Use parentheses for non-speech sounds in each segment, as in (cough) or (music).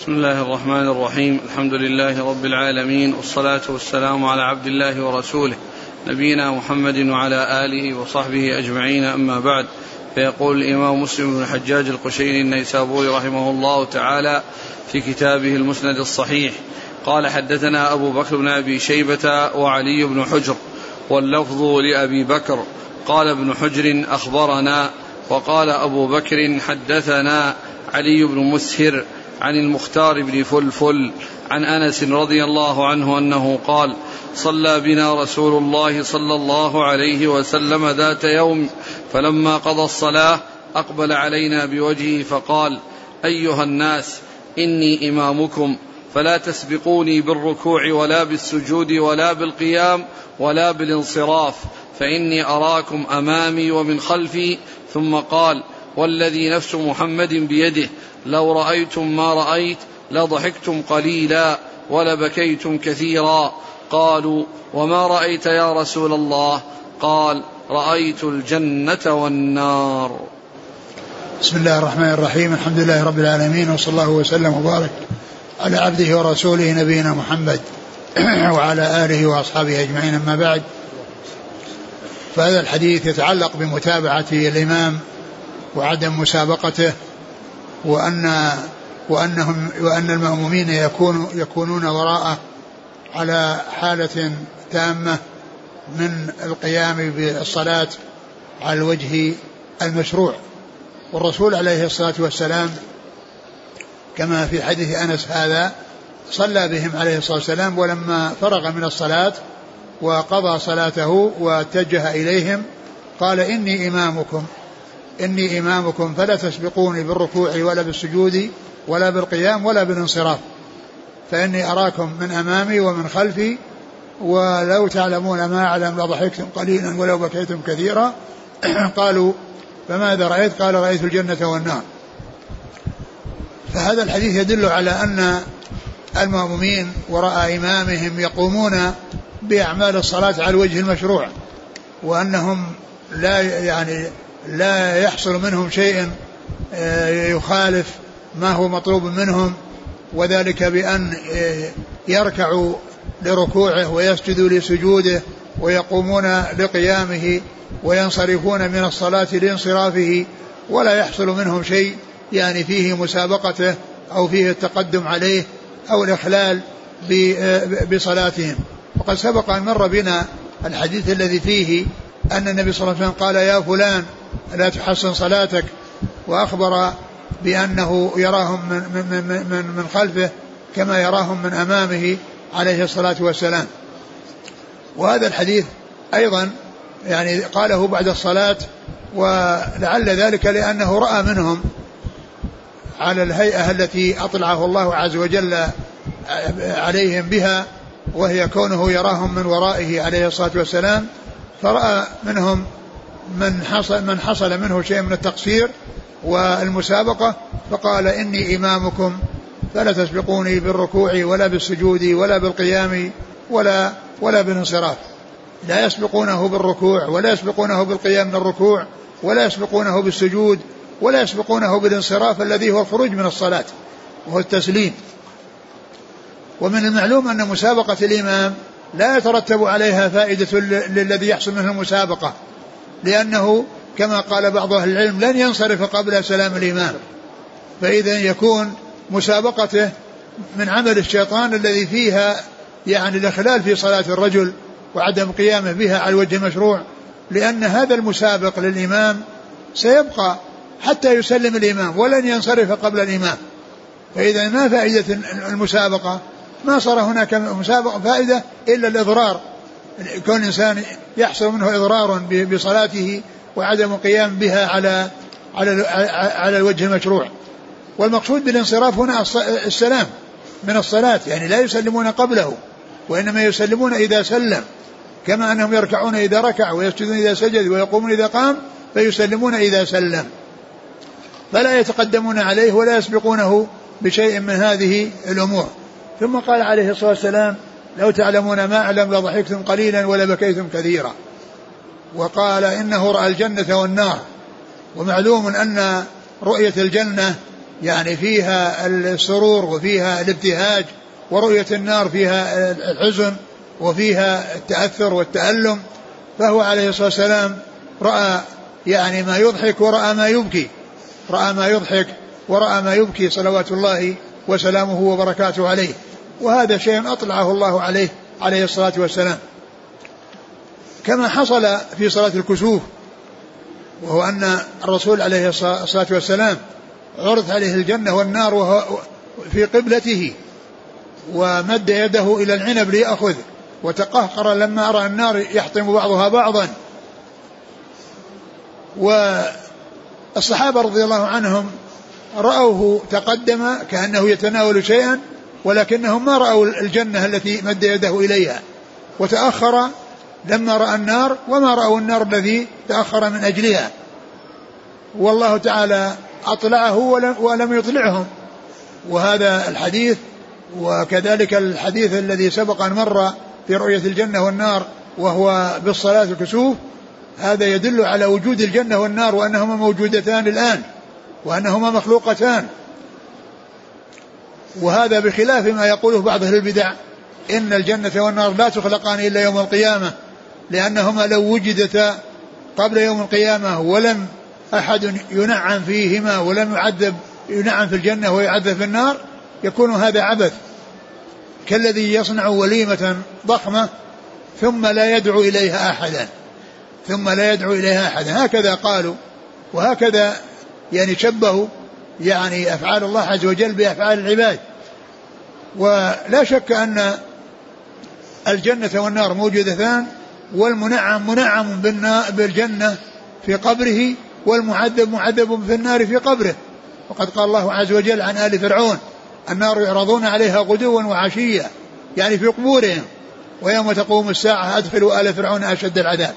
بسم الله الرحمن الرحيم. الحمد لله رب العالمين والصلاة والسلام على عبد الله ورسوله نبينا محمد وعلى آله وصحبه أجمعين. أما بعد فيقول الإمام مسلم بن الحجاج القشيري النيسابوري رحمه الله تعالى في كتابه المسند الصحيح قال حدثنا أبو بكر بن أبي شيبة وعلي بن حجر واللفظ لأبي بكر قال ابن حجر أخبرنا وقال أبو بكر حدثنا علي بن مسهر عن المختار بن فلفل عن أنس رضي الله عنه أنه قال صلى بنا رسول الله صلى الله عليه وسلم ذات يوم فلما قضى الصلاة أقبل علينا بوجهه فقال أيها الناس إني إمامكم فلا تسبقوني بالركوع ولا بالسجود ولا بالقيام ولا بالانصراف فإني أراكم أمامي ومن خلفي. ثم قال والذي نفس محمد بيده لو رأيتم ما رأيت لضحكتم قليلا ولبكيتم كثيرا. قالوا وما رأيت يا رسول الله؟ قال رأيت الجنة والنار. بسم الله الرحمن الرحيم الحمد لله رب العالمين وصلى الله وسلم وبارك على عبده ورسوله نبينا محمد (clears throat) وعلى آله وأصحابه أجمعين أما بعد. فهذا الحديث يتعلق بمتابعة الإمام وعدم مسابقته وأن وأنهم وأن المأمومين يكون يكونون وراءه على حالة تامة من القيام بالصلاة على الوجه المشروع. والرسول عليه الصلاة والسلام كما في حديث أنس هذا صلى بهم عليه الصلاة والسلام ولما فرغ من الصلاة وقضى صلاته واتجه إليهم قال إني إمامكم. إني إمامكم فلا تسبقوني بالركوع ولا بالسجود ولا بالقيام ولا بالانصراف. فإني أراكم من أمامي ومن خلفي ولو تعلمون ما أعلم لضحكتم قليلا ولو بكيتم كثيرا. (clears throat) قالوا فماذا رأيت؟ قال رأيت الجنة والنار. فهذا الحديث يدل على أن المأمومين وراء إمامهم يقومون بأعمال الصلاة على الوجه المشروع وأنهم لا يعني لا يحصل منهم شيء آه، يخالف ما هو مطلوب منهم وذلك بأن آه، يركعوا لركوعه ويسجدوا لسجوده ويقومون لقيامه وينصرفون من الصلاة لانصرافه ولا يحصل منهم شيء يعني فيه مسابقته أو فيه التقدم عليه أو الإخلال آه، بصلاتهم. وقد سبق أن مر بنا الحديث الذي فيه أن النبي صلى الله عليه وسلم قال يا فلان لا تحسن صلاتك وأخبر بأنه يراهم من, من, من, من خلفه كما يراهم من أمامه عليه الصلاة والسلام. وهذا الحديث أيضا يعني قاله بعد الصلاة ولعل ذلك لأنه رأى منهم على الهيئة التي أطلعه الله عز وجل عليهم بها وهي كونه يراهم من ورائه عليه الصلاة والسلام فرأى منهم من حصل من حصل منه شيء من التقصير والمسابقة فقال إني إمامكم فلا تسبقوني بالركوع ولا بالسجود ولا بالقيام ولا ولا بالانصراف. لا يسبقونه بالركوع ولا يسبقونه بالقيام من الركوع ولا يسبقونه بالسجود ولا يسبقونه بالانصراف الذي هو الخروج من الصلاة وهو التسليم. ومن المعلوم أن مسابقة الإمام لا يترتب عليها فائدة للذي يحصل منه المسابقة. لأنه كما قال بعض أهل العلم لن ينصرف قبل سلام الإمام. فإذا يكون مسابقته من عمل الشيطان الذي فيها يعني الإخلال في صلاة الرجل وعدم قيامه بها على الوجه المشروع لأن هذا المسابق للإمام سيبقى حتى يسلم الإمام ولن ينصرف قبل الإمام. فإذا ما فائدة المسابقة؟ ما صار هناك مسابقة فائدة إلا الإضرار. كون الإنسان يحصل منه إضرار بصلاته وعدم القيام بها على على على الوجه المشروع. والمقصود بالانصراف هنا السلام من الصلاة يعني لا يسلمون قبله وإنما يسلمون إذا سلم كما أنهم يركعون إذا ركع ويسجدون إذا سجد ويقومون إذا قام فيسلمون إذا سلم. فلا يتقدمون عليه ولا يسبقونه بشيء من هذه الأمور. ثم قال عليه الصلاة والسلام لو تعلمون ما أعلم لضحكتم قليلا ولبكيتم كثيرا. وقال إنه رأى الجنة والنار. ومعلوم أن رؤية الجنة يعني فيها السرور وفيها الابتهاج ورؤية النار فيها الحزن وفيها التأثر والتألم. فهو عليه الصلاة والسلام رأى يعني ما يضحك ورأى ما يبكي. رأى ما يضحك ورأى ما يبكي صلوات الله وسلامه وبركاته عليه. وهذا شيء أطلعه الله عليه عليه الصلاة والسلام. كما حصل في صلاة الكسوف وهو أن الرسول عليه الصلاة والسلام عرض عليه الجنة والنار وهو في قبلته ومد يده إلى العنب ليأخذ وتقهقر لما رأى النار يحطم بعضها بعضا. والصحابة رضي الله عنهم رأوه تقدم كأنه يتناول شيئا ولكنهم ما رأوا الجنة التي مد يده إليها. وتأخر لما رأى النار وما رأوا النار الذي تأخر من أجلها. والله تعالى أطلعه ولم يطلعهم. وهذا الحديث وكذلك الحديث الذي سبق أن مر في رؤية الجنة والنار وهو بالصلاة الكسوف هذا يدل على وجود الجنة والنار وأنهما موجودتان الآن وأنهما مخلوقتان. وهذا بخلاف ما يقوله بعض أهل البدع. إن الجنة والنار لا تخلقان إلا يوم القيامة لأنهما لو وجدتا قبل يوم القيامة ولم أحد ينعم فيهما ولم يعذب ينعم في الجنة ويعذب في النار يكون هذا عبث. كالذي يصنع وليمة ضخمة ثم لا يدعو إليها أحدا. ثم لا يدعو إليها أحدا. هكذا قالوا وهكذا يعني شبهوا يعني أفعال الله عز وجل بأفعال العباد. ولا شك أن الجنة والنار موجودتان والمنعم منعم بالجنة في قبره والمعذب معذب في النار في قبره. وقد قال الله عز وجل عن آل فرعون النار يعرضون عليها غدوا وعشيا يعني في قبورهم. ويوم تقوم الساعة أدخلوا آل فرعون أشد العذاب.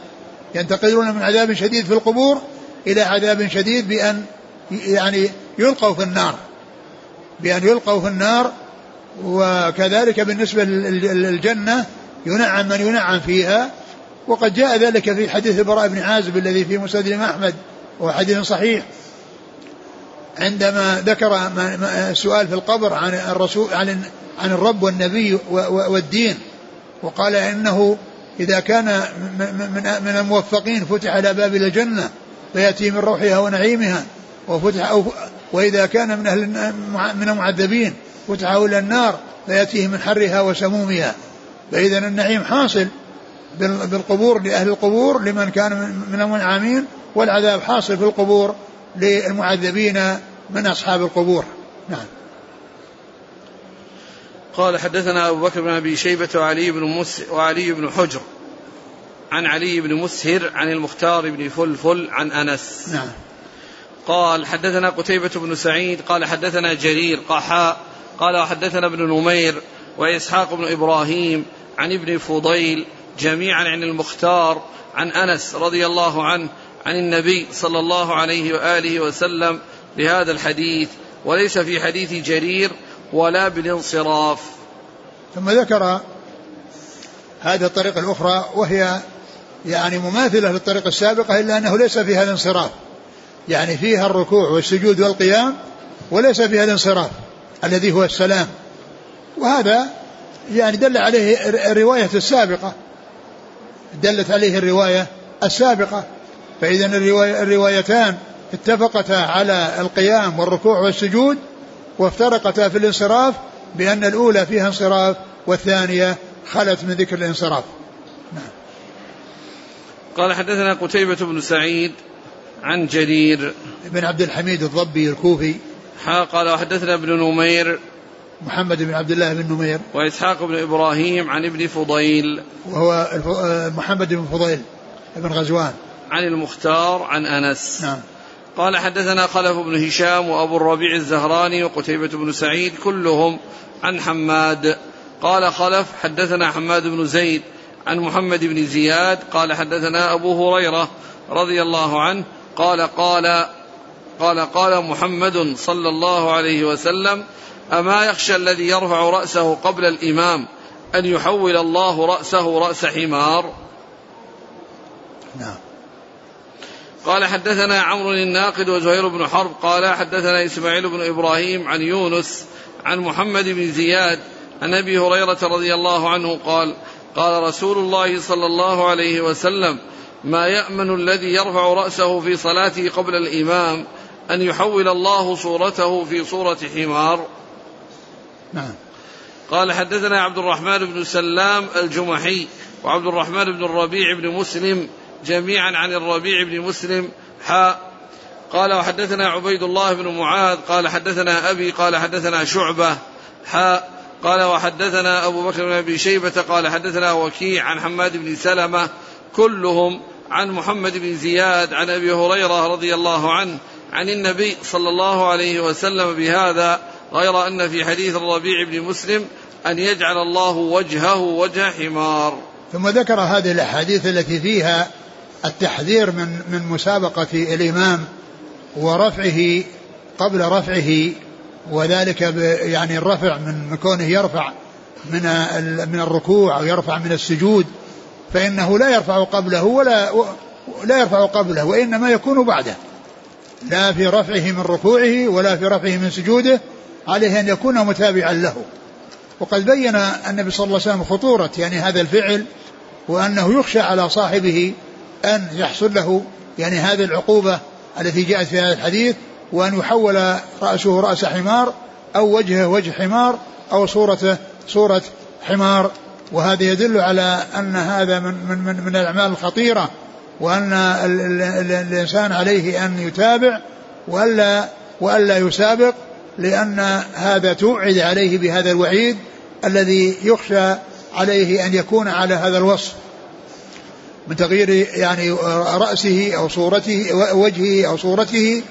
ينتقلون من عذاب شديد في القبور إلى عذاب شديد بأن يعني يلقوا في النار. بأن يلقوا في النار وكذلك بالنسبة للجنة ينعم من ينعم فيها. وقد جاء ذلك في حديث البراء بن عازب الذي في مسند الإمام أحمد وهو حديث صحيح. عندما ذكر السؤال في القبر عن الرسول عن عن الرب والنبي والدين وقال إنه إذا كان من الموفقين فتح على باب الجنة فيأتي من روحها ونعيمها وفتح وإذا كان من أهل من المعذبين فتح إلى النار فياتيه من حرها وسمومها. فإذا النعيم حاصل بالقبور لأهل القبور لمن كان من المنعمين والعذاب حاصل في القبور للمعذبين من أصحاب القبور. نعم. قال حدثنا أبو بكر بن أبي شيبة وعلي بن مس وعلي بن حجر. عن علي بن مسهر عن المختار بن فلفل عن أنس. نعم. قال حدثنا قتيبة بن سعيد قال حدثنا جرير قحاء قال وحدثنا ابن نمير وإسحاق بن إبراهيم عن ابن فضيل جميعا عن المختار عن أنس رضي الله عنه عن النبي صلى الله عليه وآله وسلم بهذا الحديث وليس في حديث جرير ولا بالانصراف. ثم ذكر هذه الطريقة الأخرى وهي يعني مماثلة للطريقة السابقة إلا أنه ليس فيها الانصراف. يعني فيها الركوع والسجود والقيام وليس فيها الانصراف الذي هو السلام. وهذا يعني دل عليه الرواية السابقة. دلت عليه الرواية السابقة. فإذا الرواية الروايتان اتفقتا على القيام والركوع والسجود وافترقتا في الانصراف بأن الأولى فيها انصراف والثانية خلت من ذكر الانصراف. نعم. قال حدثنا قتيبة بن سعيد عن جرير. بن عبد الحميد الضبي الكوفي. قال وحدثنا ابن نمير. محمد بن عبد الله بن نمير. وإسحاق بن إبراهيم عن ابن فضيل. وهو آه، محمد بن فضيل بن غزوان. عن المختار عن أنس. نعم. قال حدثنا خلف بن هشام وأبو الربيع الزهراني وقتيبة بن سعيد كلهم عن حماد. قال خلف حدثنا حماد بن زيد عن محمد بن زياد. قال حدثنا أبو هريرة رضي الله عنه قال قال قال قال محمد صلى الله عليه وسلم أما يخشى الذي يرفع رأسه قبل الإمام أن يحول الله رأسه رأس حمار؟ نعم. قال حدثنا عمرو الناقد وزهير بن حرب قال حدثنا إسماعيل بن إبراهيم عن يونس عن محمد بن زياد عن أبي هريرة رضي الله عنه قال قال رسول الله صلى الله عليه وسلم ما يأمن الذي يرفع رأسه في صلاته قبل الإمام أن يحول الله صورته في صورة حمار؟ نعم. قال حدثنا عبد الرحمن بن سلام الجمحي وعبد الرحمن بن الربيع بن مسلم جميعا عن الربيع بن مسلم. حاء قال وحدثنا عبيد الله بن معاذ قال حدثنا أبي قال حدثنا شعبة. حاء قال وحدثنا أبو بكر بن أبي شيبة قال حدثنا وكيع عن حماد بن سلمة. كلهم عن محمد بن زياد عن أبي هريرة رضي الله عنه عن النبي صلى الله عليه وسلم بهذا غير أن في حديث الربيع بن مسلم أن يجعل الله وجهه وجه حمار. ثم ذكر هذه الأحاديث التي فيها التحذير من من مسابقة الإمام ورفعه قبل رفعه وذلك يعني الرفع من كونه يرفع من من الركوع أو يرفع من السجود فإنه لا يرفع قبله ولا لا يرفع قبله وإنما يكون بعده. لا في رفعه من ركوعه ولا في رفعه من سجوده عليه أن يكون متابعا له. وقد بين النبي صلى الله عليه وسلم خطورة يعني هذا الفعل وأنه يخشى على صاحبه أن يحصل له يعني هذه العقوبة التي جاءت في هذا الحديث وأن يحول رأسه رأس حمار أو وجهه وجه حمار أو صورته صورة حمار. وهذا يدل على أن هذا من من من, من الأعمال الخطيرة وأن ال ال ال الإنسان عليه أن يتابع وألا وألا يسابق لأن هذا توعد عليه بهذا الوعيد الذي يخشى عليه أن يكون على هذا الوصف. من تغيير يعني رأسه أو صورته وجهه أو صورته.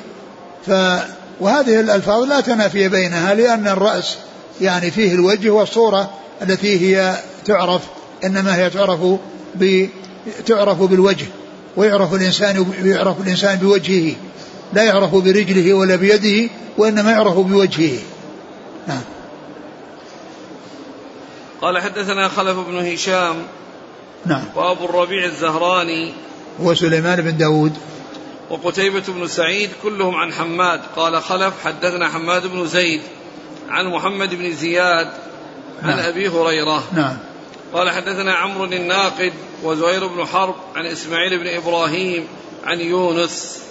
ف وهذه الألفاظ لا تنافي بينها لأن الرأس يعني فيه الوجه والصورة. التي هي تعرف إنما هي تعرف ب تعرف بالوجه ويعرف الإنسان يعرف الإنسان بوجهه. لا يعرف برجله ولا بيده وإنما يعرف بوجهه. نعم. قال حدثنا خلف بن هشام نعم. وأبو الربيع الزهراني وسليمان بن داود. وقتيبة بن سعيد كلهم عن حماد. قال خلف حدثنا حماد بن زيد عن محمد بن زياد عن نعم. أبي هريرة. نعم. قال حدثنا عمرو الناقد وزهير بن حرب عن إسماعيل بن إبراهيم عن يونس.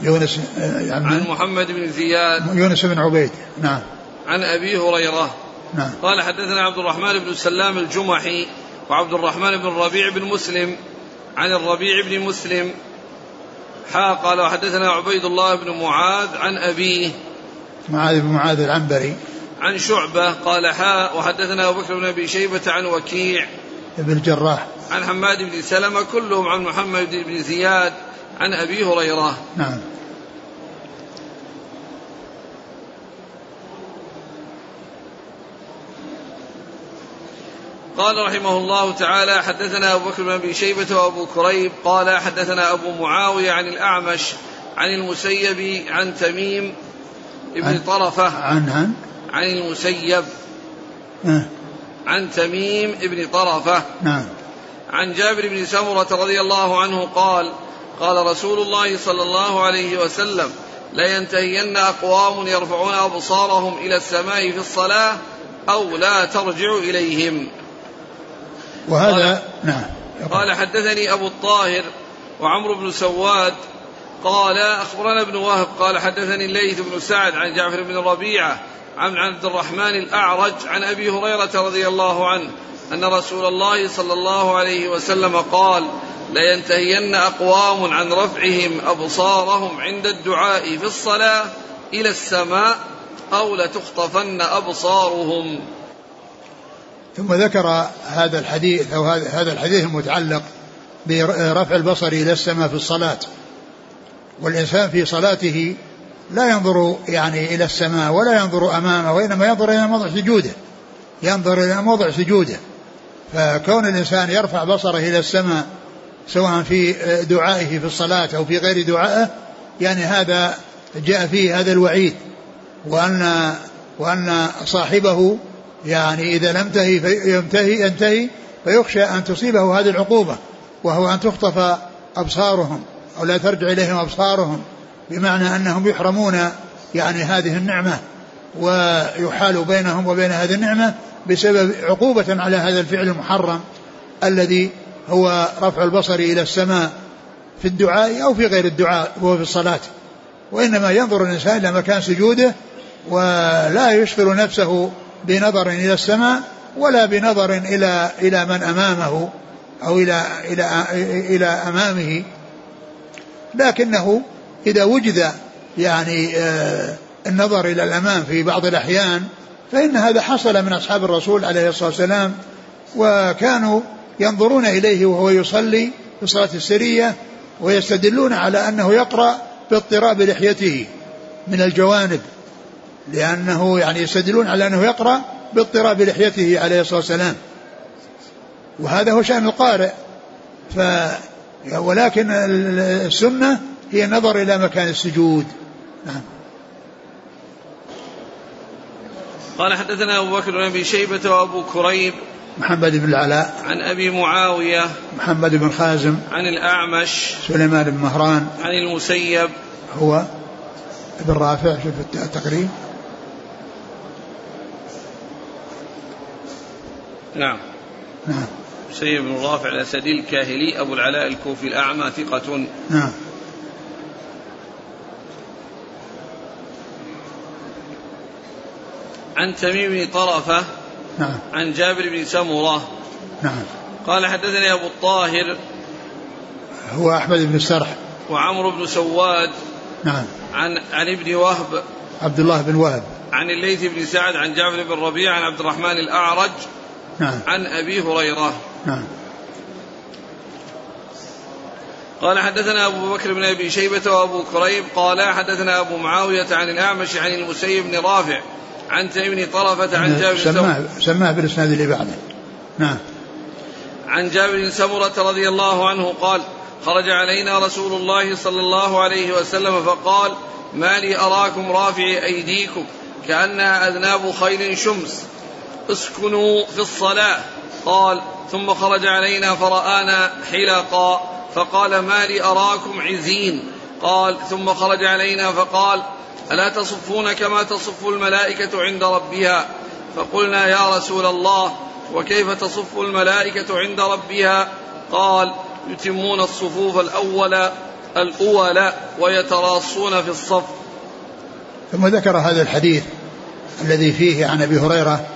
يونس يعني عن محمد بن زياد. يونس بن عبيد. نعم. عن أبي هريرة. نعم. قال حدثنا عبد الرحمن بن سلام الجمحي وعبد الرحمن بن الربيع بن مسلم عن الربيع بن مسلم. حا قال وحدثنا عبيد الله بن معاذ عن أبيه. معاذ بن معاذ العنبري. عن شعبة قال حا وحدثنا أبو بكر بن أبي شيبة عن وكيع ابن الجراح. عن حماد بن سلمة كلهم عن محمد بن زياد عن أبي هريرة. نعم. قال رحمه الله تعالى حدثنا أبو بكر بن أبي شيبة وأبو كريب قال حدثنا أبو معاوية عن الأعمش عن المسيب عن تميم ابن عن طرفة. عن عن عن المسيب أه عن تميم ابن طرفة نعم. عن جابر بن سمرة رضي الله عنه قال قال رسول الله صلى الله عليه وسلم لا ينتهين أقوام يرفعون أبصارهم إلى السماء في الصلاة أو لا ترجع إليهم. وهذا قال نعم. قال حدثني أبو الطاهر وعمرو بن سواد قال أخبرنا ابن وهب قال حدثني الليث بن سعد عن جعفر بن ربيعة عن عبد الرحمن الأعرج عن أبي هريرة رضي الله عنه أن رسول الله صلى الله عليه وسلم قال لينتهين أقوام عن رفعهم أبصارهم عند الدعاء في الصلاة إلى السماء أو لتخطفن أبصارهم. ثم ذكر هذا الحديث أو هذا الحديث المتعلق برفع البصر إلى السماء في الصلاة. والإنسان في صلاته لا ينظر يعني إلى السماء ولا ينظر أمامه وإنما ينظر إلى موضع سجوده. ينظر إلى موضع سجوده. فكون الإنسان يرفع بصره إلى السماء سواء في دعائه في الصلاة أو في غير دعائه يعني هذا جاء فيه هذا الوعيد. وأن وأن صاحبه يعني إذا لم تهي ينتهي ينتهي فيخشى أن تصيبه هذه العقوبة وهو أن تخطف أبصارهم أو لا ترجع إليهم أبصارهم. بمعنى أنهم يحرمون يعني هذه النعمة ويحال بينهم وبين هذه النعمة بسبب عقوبة على هذا الفعل المحرم الذي هو رفع البصر إلى السماء في الدعاء أو في غير الدعاء وهو في الصلاة. وإنما ينظر الإنسان إلى مكان سجوده ولا يشغل نفسه بنظر إلى السماء ولا بنظر إلى إلى من أمامه أو إلى إلى إلى أمامه. لكنه إذا وجد يعني آه، النظر إلى الأمام في بعض الأحيان فإن هذا حصل من أصحاب الرسول عليه الصلاة والسلام وكانوا ينظرون إليه وهو يصلي في الصلاة السرية ويستدلون على أنه يقرأ باضطراب لحيته من الجوانب لأنه يعني يستدلون على أنه يقرأ باضطراب لحيته عليه الصلاة والسلام. وهذا هو شأن القارئ. ف ولكن السنة هي النظر إلى مكان السجود. نعم. قال حدثنا أبو بكر بن أبي شيبة وأبو كريب محمد بن العلاء. عن أبي معاوية محمد بن خازم. عن الأعمش سليمان بن مهران. عن المسيب. هو ابن رافع شوف التقريب. نعم. نعم. مسيب بن رافع الأسدي الكاهلي أبو العلاء الكوفي الأعمى ثقة. نعم. عن تميم بن طرفة نعم. عن جابر بن سمرة. نعم. قال حدثني أبو الطاهر هو أحمد بن السرح وعمرو بن سواد نعم. عن عن ابن وهب. عبد الله بن وهب. عن الليث بن سعد عن جابر بن ربيع عن عبد الرحمن الأعرج. نعم. عن أبي هريرة. نعم. قال حدثنا أبو بكر بن أبي شيبة وأبو كريب. قال حدثنا أبو معاوية عن الأعمش عن المسيب بن رافع. عن تيم بن طرفة عن جابر سماه سماه بالإسناد اللي بعده. نعم. عن جابر بن سمرة رضي الله عنه قال خرج علينا رسول الله صلى الله عليه وسلم فقال ما لي أراكم رافعي أيديكم كأنها أذناب خيل شمس. اسكنوا في الصلاة. قال ثم خرج علينا فرآنا حلقا. فقال ما لي أراكم عزين. قال ثم خرج علينا فقال ألا تصفون كما تصف الملائكة عند ربها؟ فقلنا يا رسول الله وكيف تصف الملائكة عند ربها؟ قال يتمون الصفوف الأول الأول ويتراصون في الصف. ثم ذكر هذا الحديث الذي فيه عن أبي هريرة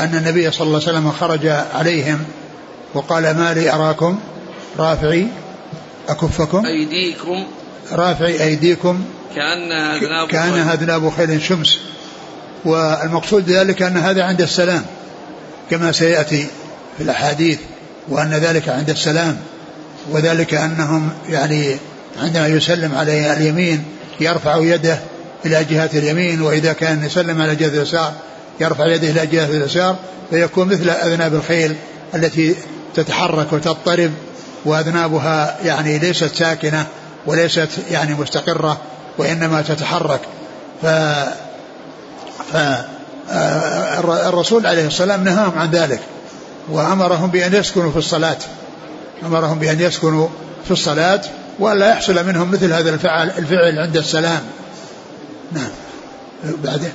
أن النبي صلى الله عليه وسلم خرج عليهم وقال ما لي أراكم رافعي أكفكم؟ أيديكم رافعي أيديكم. كأنها أذناب كأنها أذناب خيل شمس. والمقصود بذلك أن هذا عند السلام كما سيأتي في الأحاديث وأن ذلك عند السلام وذلك أنهم يعني عندما يسلم على اليمين يرفع يده إلى جهة اليمين وإذا كان يسلم على جهة اليسار يرفع يده إلى جهة اليسار فيكون مثل أذناب الخيل التي تتحرك وتضطرب وأذنابها يعني ليست ساكنة. وليست يعني مستقرة وإنما تتحرك. ف ف الرسول عليه السلام نهاهم عن ذلك وأمرهم بأن يسكنوا في الصلاة. أمرهم بأن يسكنوا في الصلاة وألا يحصل منهم مثل هذا الفعل الفعل عند السلام. نعم. بعده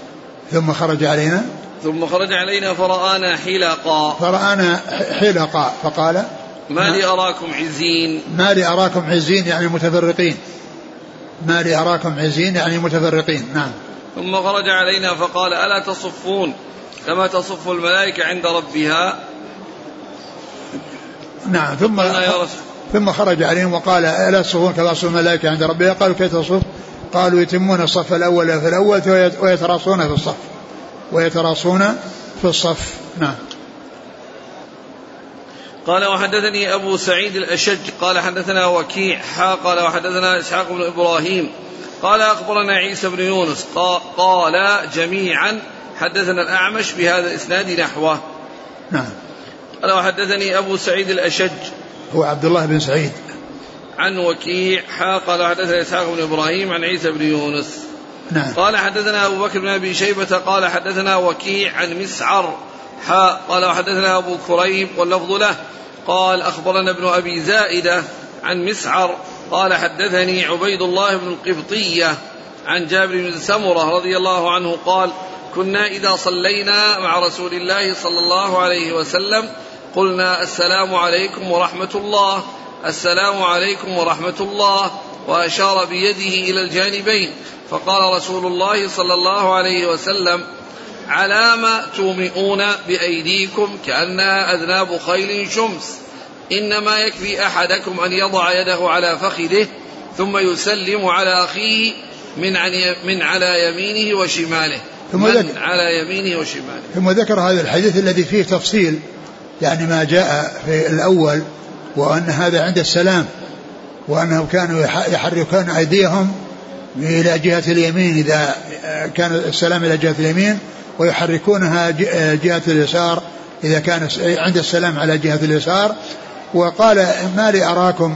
ثم خرج علينا؟ ثم خرج علينا فرآنا حلقا. فرآنا حلقا فقال ما لي أراكم عزين. ما لي أراكم عزين يعني متفرقين. ما لي أراكم عزين يعني متفرقين. نعم. ثم خرج علينا فقال ألا تصفون؟ كما تصف الملائكة عند ربها. نعم. ثم ثم خرج عليهم وقال ألا تصفون كما تصف الملائكة عند ربها؟ قالوا كيف تصف؟ قالوا يتمون الصف الأول في الأول ويتراصون في الصف. ويتراصون في الصف. نعم. قال وحدثني أبو سعيد الأشج قال حدثنا وكيع حا قال وحدثنا إسحاق بن إبراهيم قال أخبرنا عيسى بن يونس قال جميعا حدثنا الأعمش بهذا الإسناد نحوه. نعم. قال وحدثني أبو سعيد الأشج. هو عبد الله بن سعيد. عن وكيع حا قال حدثنا إسحاق بن إبراهيم عن عيسى بن يونس. نعم. قال حدثنا أبو بكر بن أبي شيبة قال حدثنا وكيع عن مسعر حا قال وحدثنا أبو كريب واللفظ له. قال أخبرنا ابن أبي زائدة عن مسعر قال حدثني عبيد الله بن القبطية عن جابر بن سمرة رضي الله عنه قال كنا إذا صلينا مع رسول الله صلى الله عليه وسلم قلنا السلام عليكم ورحمة الله السلام عليكم ورحمة الله وأشار بيده إلى الجانبين فقال رسول الله صلى الله عليه وسلم على ما تومئون بأيديكم كأنها أذناب خيل شمس. إنما يكفي أحدكم أن يضع يده على فخذه ثم يسلم على أخيه من من على يمينه وشماله. ثم من ذكر على يمينه وشماله. ثم ذكر هذا الحديث الذي فيه تفصيل يعني ما جاء في الأول وأن هذا عند السلام وأنهم كانوا يحركون أيديهم إلى جهة اليمين إذا كان السلام إلى جهة اليمين ويحركونها جهة اليسار إذا كان عند السلام على جهة اليسار. وقال ما لي أراكم؟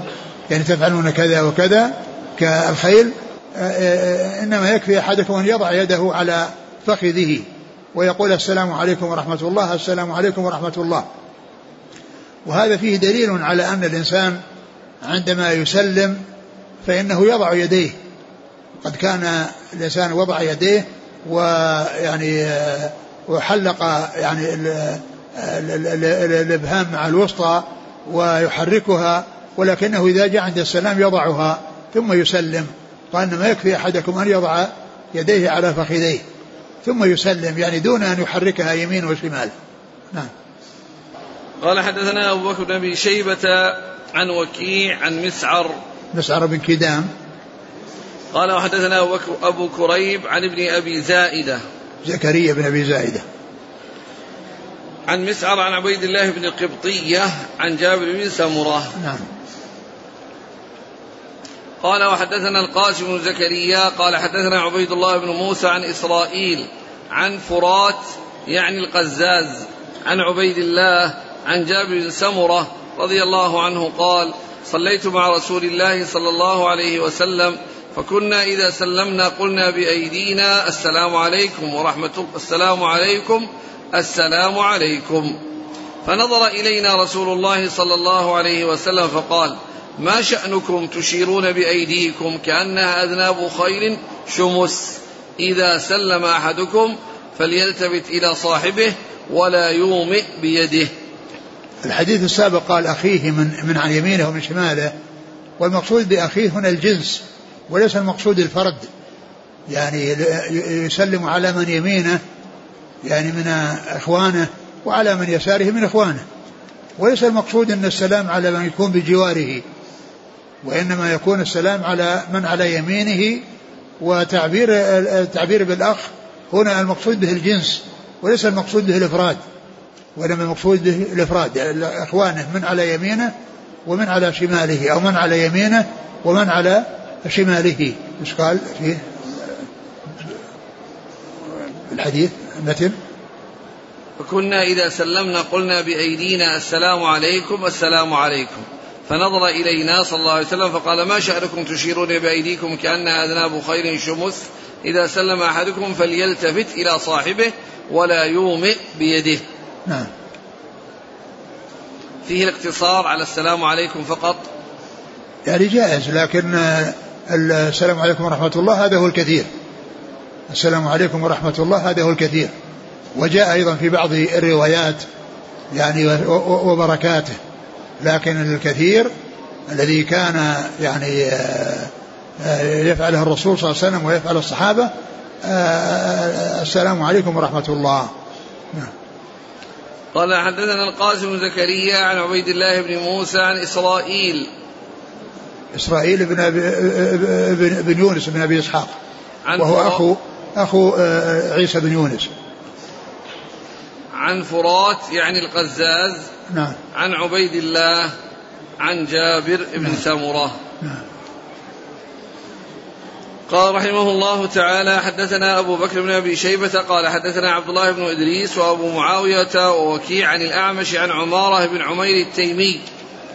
يعني تفعلون كذا وكذا كالخيل. إنما يكفي أحدكم أن يضع يده على فخذه ويقول السلام عليكم ورحمة الله السلام عليكم ورحمة الله. وهذا فيه دليل على أن الإنسان عندما يسلم فإنه يضع يديه. قد كان الإنسان وضع يديه ويعني وحلق يعني الإبهام مع الوسطى ويحركها ولكنه إذا جاء عند السلام يضعها ثم يسلم قال ما يكفي أحدكم أن يضع يديه على فخذيه ثم يسلم يعني دون أن يحركها يمين وشمال. نعم. قال حدثنا أبو بكر بن أبي شيبة عن وكيع عن مسعر. مسعر بن كدام. قال وحدثنا أبو, كريب عن ابن أبي زائدة. زكريا بن أبي زائدة. عن مسعر عن عبيد الله بن القبطية عن جابر بن سمرة. نعم. قال وحدثنا القاسم بن زكريا قال حدثنا عبيد الله بن موسى عن إسرائيل عن فرات يعني القزاز عن عبيد الله عن جابر بن سمرة رضي الله عنه قال صليت مع رسول الله صلى الله عليه وسلم فكنا إذا سلمنا قلنا بأيدينا السلام عليكم ورحمة السلام عليكم السلام عليكم. فنظر إلينا رسول الله صلى الله عليه وسلم فقال ما شأنكم تشيرون بأيديكم كأنها أذناب خير شمس؟ إذا سلم أحدكم فليلتفت إلى صاحبه ولا يومئ بيده. الحديث السابق قال أخيه من, من عن يمينه ومن شماله والمقصود بأخيه هنا الجنس. وليس المقصود الفرد. يعني يسلم على من يمينه يعني من إخوانه وعلى من يساره من إخوانه. وليس المقصود أن السلام على من يكون بجواره وإنما يكون السلام على من على يمينه وتعبير التعبير بالأخ هنا المقصود به الجنس وليس المقصود به الإفراد وإنما المقصود به الإفراد يعني إخوانه من على يمينه ومن على شماله أو من على يمينه ومن على شماله. إيش قال؟ في الحديث المتن. فكنا إذا سلمنا قلنا بأيدينا السلام عليكم السلام عليكم. فنظر إلينا صلى الله عليه وسلم فقال ما شأنكم تشيرون بأيديكم كأنها أذناب خير شمس؟ إذا سلم أحدكم فليلتفت إلى صاحبه ولا يومئ بيده. نعم. فيه الاقتصار على السلام عليكم فقط. يعني جائز لكن السلام عليكم ورحمة الله هذا هو الكثير. السلام عليكم ورحمة الله هذا هو الكثير. وجاء أيضا في بعض الروايات يعني وبركاته لكن الكثير الذي كان يعني آه، آه، يفعله الرسول صلى الله عليه وسلم ويفعل الصحابة آه، السلام عليكم ورحمة الله. نعم. قال حدثنا القاسم زكريا عن عبيد الله بن موسى عن إسرائيل إسرائيل بن أبي بن يونس بن أبي إسحاق. وهو أخو أخو عيسى بن يونس. عن فرات يعني القزاز. نعم. عن عبيد الله عن جابر بن نعم. سمرة. نعم. قال رحمه الله تعالى حدثنا أبو بكر بن أبي شيبة قال حدثنا عبد الله بن إدريس وأبو معاوية ووكيع عن الأعمش عن عمارة بن عمير التيمي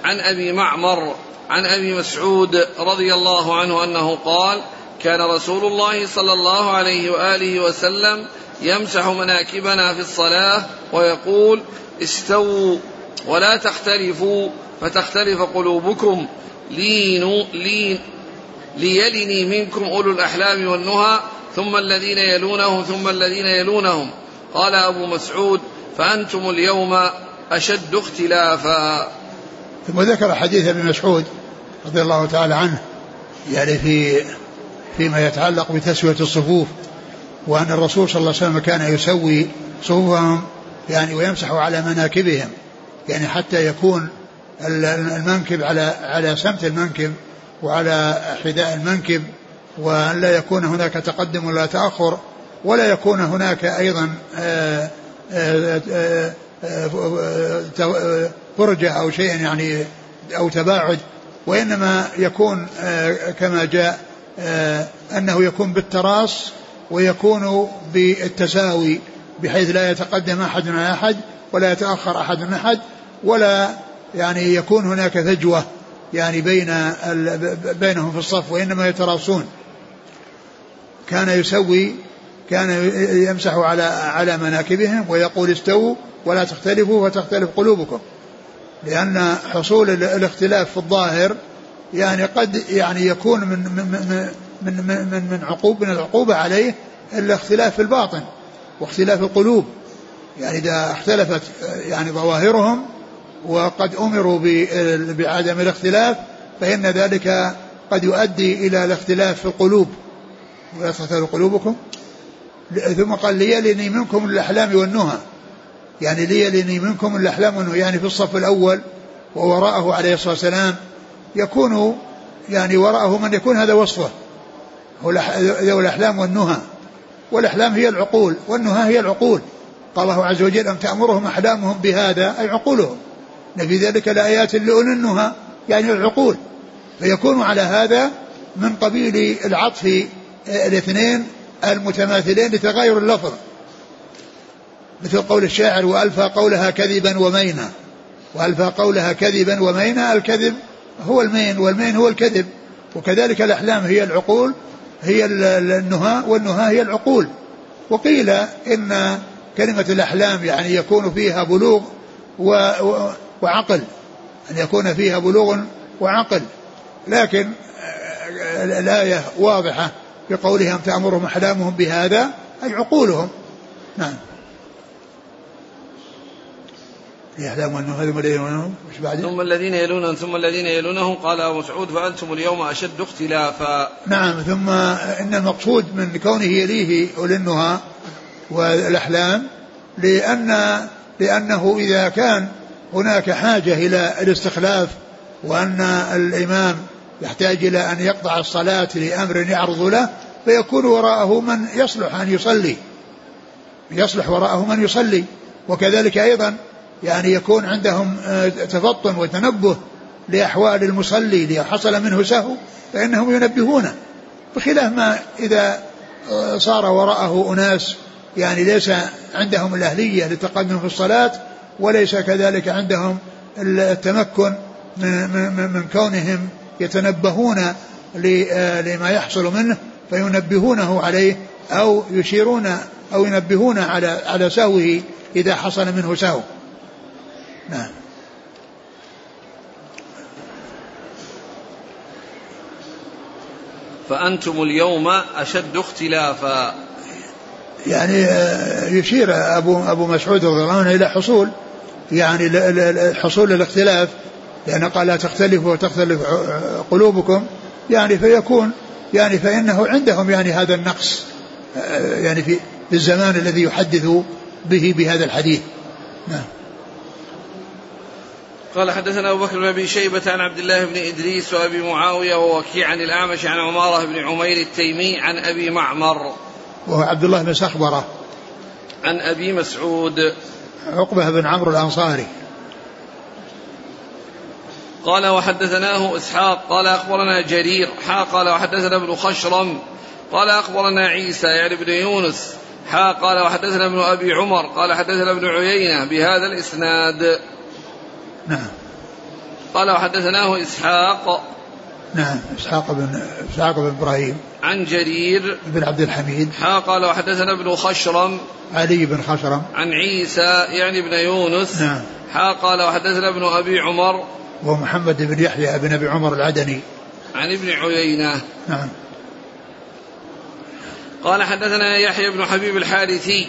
عن أبي معمر عن أبي مسعود رضي الله عنه أنه قال كان رسول الله صلى الله عليه وآله وسلم يمسح مناكبنا في الصلاة ويقول استووا ولا تختلفوا فتختلف قلوبكم. لينوا لين ليلني منكم أولو الأحلام والنهى ثم الذين يلونهم ثم الذين يلونهم. قال أبو مسعود فأنتم اليوم أشد اختلافا. ثم ذكر حديث ابن مسعود رضي الله تعالى عنه يعني في فيما يتعلق بتسوية الصفوف وأن الرسول صلى الله عليه وسلم كان يسوي صفوفهم يعني ويمسح على مناكبهم يعني حتى يكون المنكب على على سمت المنكب وعلى حذاء المنكب وأن لا يكون هناك تقدم ولا تأخر ولا يكون هناك أيضا آه، آه، آه، فرجة أو شيء يعني أو تباعد وإنما يكون كما جاء أنه يكون بالتراص ويكون بالتساوي بحيث لا يتقدم أحد على أحد ولا يتأخر أحد من أحد ولا يعني يكون هناك فجوة يعني بين بينهم في الصف وإنما يتراصون. كان يسوي كان يمسح على على مناكبهم ويقول استووا ولا تختلفوا فتختلف قلوبكم. لأن حصول الاختلاف في الظاهر يعني قد يعني يكون من من من من من, من عقوب من العقوبة عليه الاختلاف في الباطن واختلاف القلوب. يعني إذا اختلفت يعني ظواهرهم وقد أمروا بعدم الاختلاف فإن ذلك قد يؤدي إلى الاختلاف في القلوب. ولا تختلف قلوبكم. ثم قال ليلني منكم الأحلام والنهى. يعني ليلني منكم الأحلام يعني في الصف الأول ووراءه عليه الصلاة والسلام يكون يعني وراءه من يكون هذا وصفه. ذوي الأحلام والنهى. والأحلام هي العقول والنهى هي العقول. قال الله عز وجل أم تأمرهم أحلامهم بهذا؟ أي عقولهم. في ذلك لآيات لأولي النهى يعني العقول. فيكون على هذا من قبيل العطف الاثنين المتماثلين لتغاير اللفظ. مثل قول الشاعر وألفى قولها كذبا ومينا. وألفى قولها كذبا ومينا الكذب هو المين والمين هو الكذب. وكذلك الأحلام هي العقول هي النهى والنهى هي العقول. وقيل إن كلمة الأحلام يعني يكون فيها بلوغ وعقل أن يكون فيها بلوغ وعقل. لكن الآية واضحة بقولهم تأمرهم أحلامهم بهذا أي عقولهم. نعم. هذا الذين يلونهم مش بعد ثم الذين يلونهم ثم الذين يلونهم قال أبو مسعود فأنتم اليوم أشد اختلافا. نعم ثم إن المقصود من كونه يليه أولي النهى والأحلام لأن لأنه إذا كان هناك حاجة إلى الاستخلاف وأن الإمام يحتاج إلى أن يقطع الصلاة لأمر يعرض له فيكون وراءه من يصلح أن يصلي. يصلح وراءه من يصلي وكذلك أيضا يعني يكون عندهم آه، تفطن وتنبه لأحوال المصلي إذا حصل منه سهو فإنهم ينبهونه. بخلاف ما إذا آه، صار وراءه أناس يعني ليس عندهم الأهلية للتقدم في الصلاة وليس كذلك عندهم التمكن من, من, من كونهم يتنبهون آه، لما يحصل منه فينبهونه عليه أو يشيرون أو ينبهون على على سهوه إذا حصل منه سهو. نعم. فأنتم اليوم أشد اختلافا. يعني آه، يشير أبو أبو مسعود رضي الله عنه إلى حصول يعني حصول الاختلاف لأن قال لا تختلفوا وتختلف قلوبكم. يعني فيكون يعني فإنه عندهم يعني هذا النقص آه، يعني في الزمان الذي يحدث به بهذا الحديث. نعم. قال حدثنا أبو بكر بن أبي شيبة عن عبد الله بن إدريس وأبي معاوية ووكيع عن الأعمش عن عمارة بن عمير التيمي عن أبي معمر. وهو عبد الله بن سخبرة. عن أبي مسعود. عقبة بن عمرو الأنصاري. قال وحدثناه إسحاق قال أخبرنا جرير حا قال وحدثنا ابن خشرم قال أخبرنا عيسى يعني ابن يونس حا قال وحدثنا ابن أبي عمر قال حدثنا ابن عيينة بهذا الإسناد. نعم. قال وحدثناه إسحاق. نعم إسحاق بن إسحاق بن إبراهيم. عن جرير. بن عبد الحميد. حا قال وحدثنا ابن خشرم. علي بن خشرم. عن عيسى يعني ابن يونس. نعم. حا قال وحدثنا ابن أبي عمر. ومحمد بن يحيى بن أبي عمر العدني. عن ابن عيينة. نعم. قال حدثنا يحيى بن حبيب الحارثي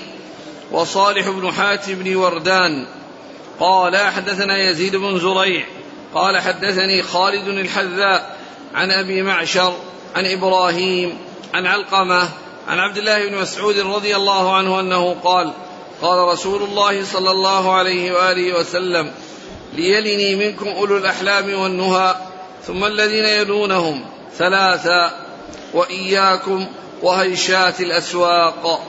وصالح بن حاتم بن وردان. قال حدثنا يزيد بن زريع قال حدثني خالد الحذاء عن أبي معشر عن إبراهيم عن علقمة عن عبد الله بن مسعود رضي الله عنه أنه قال قال رسول الله صلى الله عليه وآله وسلم ليلني منكم أولو الأحلام والنهى ثم الذين يلونهم ثلاثا وإياكم وهيشات الأسواق.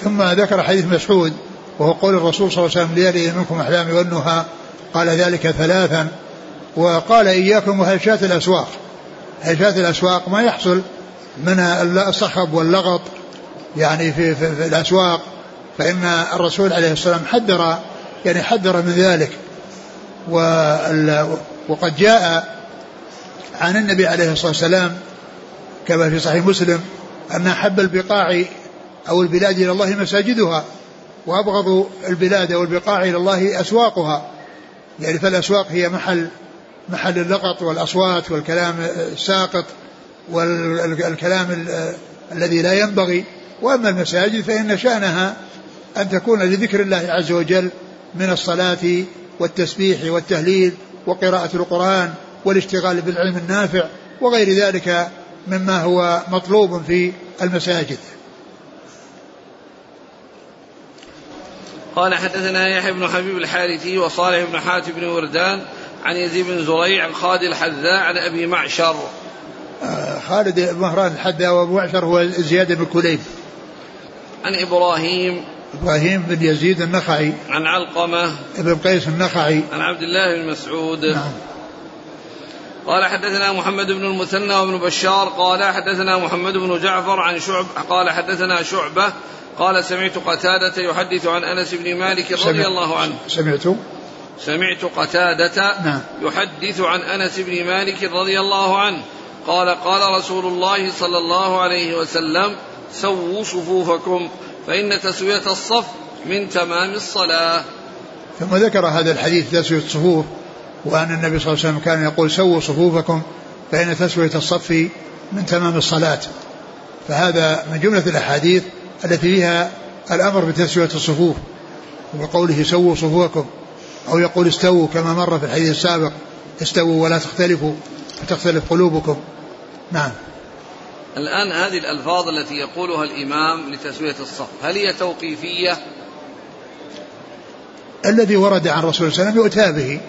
ثم ذكر حديث مسعود وهو قول الرسول صلى الله عليه وسلم ليلي منكم احلامي والنهى. قال ذلك ثلاثا. وقال إياكم وهيشات الأسواق. هيشات الأسواق ما يحصل من الصخب واللغط يعني في, في, في الأسواق. فإن الرسول عليه الصلاه والسلام حذر يعني حذر من ذلك. وقد جاء عن النبي عليه الصلاة والسلام كما في صحيح مسلم أن أحب البقاع أو البلاد إلى الله مساجدها. وأبغض البلاد أو البقاع إلى الله أسواقها. يعني فالأسواق هي محل محل اللقط والأصوات والكلام الساقط والكلام الذي لا ينبغي. وأما المساجد فإن شأنها أن تكون لذكر الله عز وجل من الصلاة والتسبيح والتهليل وقراءة القرآن والاشتغال بالعلم النافع وغير ذلك مما هو مطلوب في المساجد. قال حدثنا يحيى بن حبيب الحارثي وصالح بن حاتم بن وردان عن يزيد بن زريع عن خالد الحذاء عن أبي معشر. آه، خالد مهران الحذاء وأبو معشر هو زياد بن كليب. عن إبراهيم. إبراهيم بن يزيد النخعي. عن علقمة. بن قيس النخعي. عن عبد الله بن مسعود. نعم. قال حدثنا محمد بن المثنى وابن بشار قال حدثنا محمد بن جعفر عن شعب قال حدثنا شعبة قال سمعت قتادة يحدث عن أنس بن مالك رضي الله عنه. سمعت؟ سمعت قتادة نعم. يحدث عن أنس بن مالك رضي الله عنه. قال قال رسول الله صلى الله عليه وسلم سووا صفوفكم فإن تسوية الصف من تمام الصلاة. ثم ذكر هذا الحديث تسوية الصفوف. وأن النبي صلى الله عليه وسلم كان يقول سووا صفوفكم فإن تسوية الصف من تمام الصلاة. فهذا من جملة الأحاديث التي فيها الأمر بتسوية الصفوف وقوله سووا صفوفكم أو يقول استووا كما مر في الحديث السابق استووا ولا تختلفوا فتختلف قلوبكم. نعم. الآن هذه الألفاظ التي يقولها الإمام لتسوية الصف هل هي توقيفية؟ الذي ورد عن الرسول صلى الله عليه وسلم يؤتى به.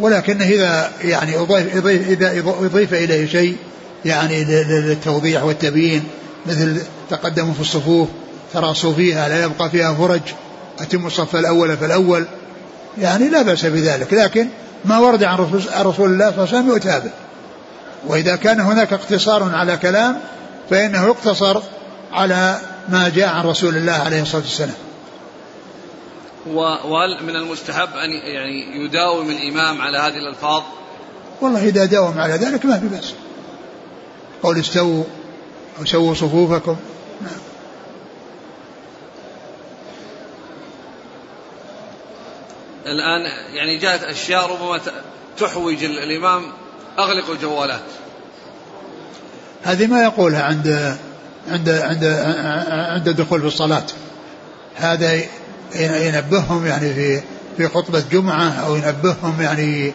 ولكنه إذا يعني أضيف, إضيف إذا أضيف إليه شيء يعني للتوضيح والتبيين مثل تقدموا في الصفوف تراصوا فيها لا يبقى فيها فرج أتموا الصف الأول فالأول. يعني لا بأس بذلك لكن ما ورد عن رسول الله صلى الله عليه وسلم يؤتى به. وإذا كان هناك اقتصار على كلام فإنه يقتصر على ما جاء عن رسول الله عليه الصلاة والسلام. وهل من المستحب أن يعني يداوم الإمام على هذه الألفاظ؟ والله إذا داوم على ذلك ما في بأس. قول استووا أو سووا صفوفكم. نعم. الآن يعني جاءت أشياء ربما تحوج الإمام أغلقوا الجوالات. هذه ما يقولها عند عند عند عند الدخول في الصلاة. هذا ينبههم يعني في في خطبة جمعة أو ينبههم يعني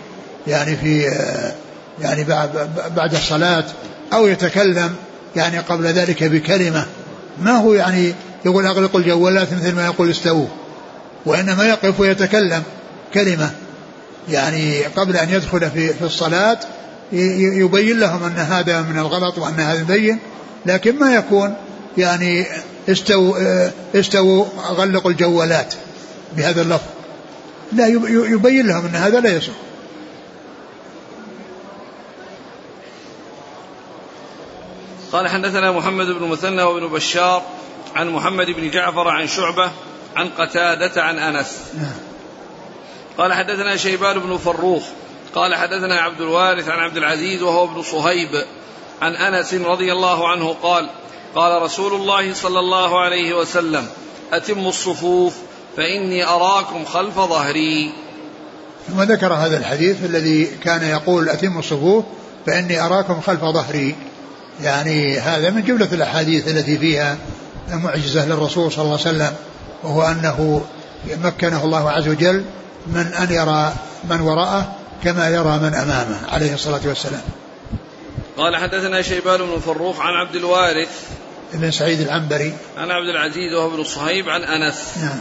يعني في يعني بعد الصلاة أو يتكلم يعني قبل ذلك بكلمة. ما هو يعني يقول أغلقوا الجوالات مثل ما يقول استووا. وإنما يقف ويتكلم كلمة. يعني قبل أن يدخل في, في الصلاة يبين لهم أن هذا من الغلط وأن هذا مبين. لكن ما يكون يعني استووا استووا غلقوا الجوالات بهذا اللفظ. لا يبين لهم أن هذا لا يصح. قال حدثنا محمد بن مثنى وابن بشار عن محمد بن جعفر عن شعبة عن قتادة عن أنس. نعم. قال حدثنا شيبان بن فروخ قال حدثنا عبد الوارث عن عبد العزيز وهو ابن صهيب عن أنس رضي الله عنه قال قال رسول الله صلى الله عليه وسلم أتموا الصفوف فإني أراكم خلف ظهري. ثم ذكر هذا الحديث الذي كان يقول أتم الصفوف فإني أراكم خلف ظهري. يعني هذا من جملة الأحاديث التي فيها معجزة للرسول صلى الله عليه وسلم وهو أنه مكنه الله عز وجل من أن يرى من وراءه كما يرى من أمامه عليه الصلاة والسلام. قال حدثنا شيبان بن فروخ عن عبد الوارث بن سعيد العنبري. عن عبد العزيز وهو بن صهيب عن أنس. نعم.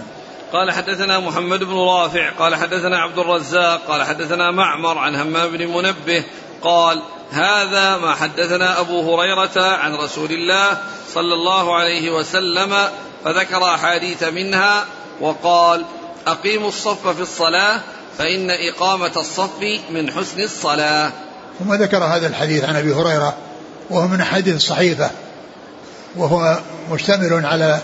قال حدثنا محمد بن رافع قال حدثنا عبد الرزاق قال حدثنا معمر عن همام بن منبه قال هذا ما حدثنا أبو هريرة عن رسول الله صلى الله عليه وسلم فذكر أحاديث منها وقال أقيموا الصف في الصلاة فإن إقامة الصف من حسن الصلاة. ثم ذكر هذا الحديث عن أبي هريرة وهو من أحاديث الصحيفة وهو مشتمل على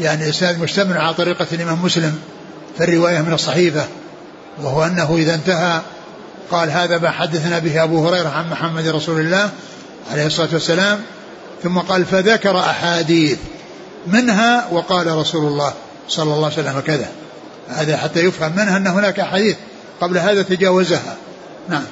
يعني إسناد مشتمل على طريقة الإمام مسلم في الرواية من الصحيفة وهو أنه إذا انتهى قال هذا ما حدثنا به أبو هريرة عن محمد رسول الله عليه الصلاة والسلام ثم قال فذكر أحاديث منها وقال رسول الله صلى الله عليه وسلم كذا. هذا حتى يفهم منها أن هناك أحاديث قبل هذا تجاوزها. نعم.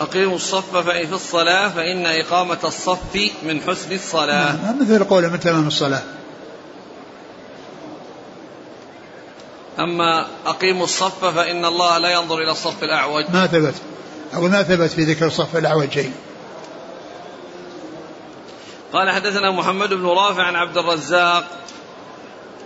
أقيموا الصف فإن في الصلاة فإن إقامة الصف من حسن الصلاة. نعم مثل قوله من تمام الصلاة. أما أقيموا الصف فإن الله لا ينظر إلى الصف الأعوج. ما ثبت. أو ما ثبت في ذكر الصف الأعوج شيء قال حدثنا محمد بن رافع عن عبد الرزاق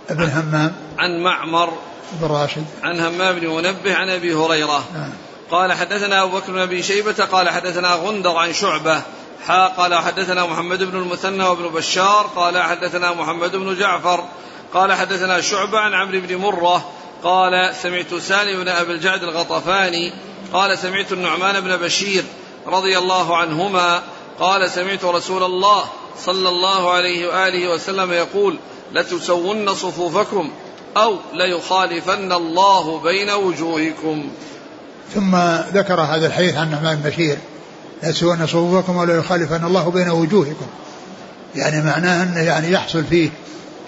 ابن همام. عن معمر بن راشد. عن همام بن منبه عن أبي هريرة. نعم. قال حدثنا أبو بكر بن أبي شيبة قال حدثنا غندر عن شعبة حا قال حدثنا محمد بن المثنى وابن بشار قال حدثنا محمد بن جعفر قال حدثنا شعبة عن عمرو بن مرة قال سمعت سالم بن أبي الجعد الغطفاني قال سمعت النعمان بن بشير رضي الله عنهما قال سمعت رسول الله صلى الله عليه وآله وسلم يقول لتسون صفوفكم أو ليخالفن الله بين وجوهكم. ثم ذكر هذا الحديث عن نعمان بن بشير لتسون صفوفكم ولا يخالفن الله بين وجوهكم. يعني معناه أنه يعني يحصل فيه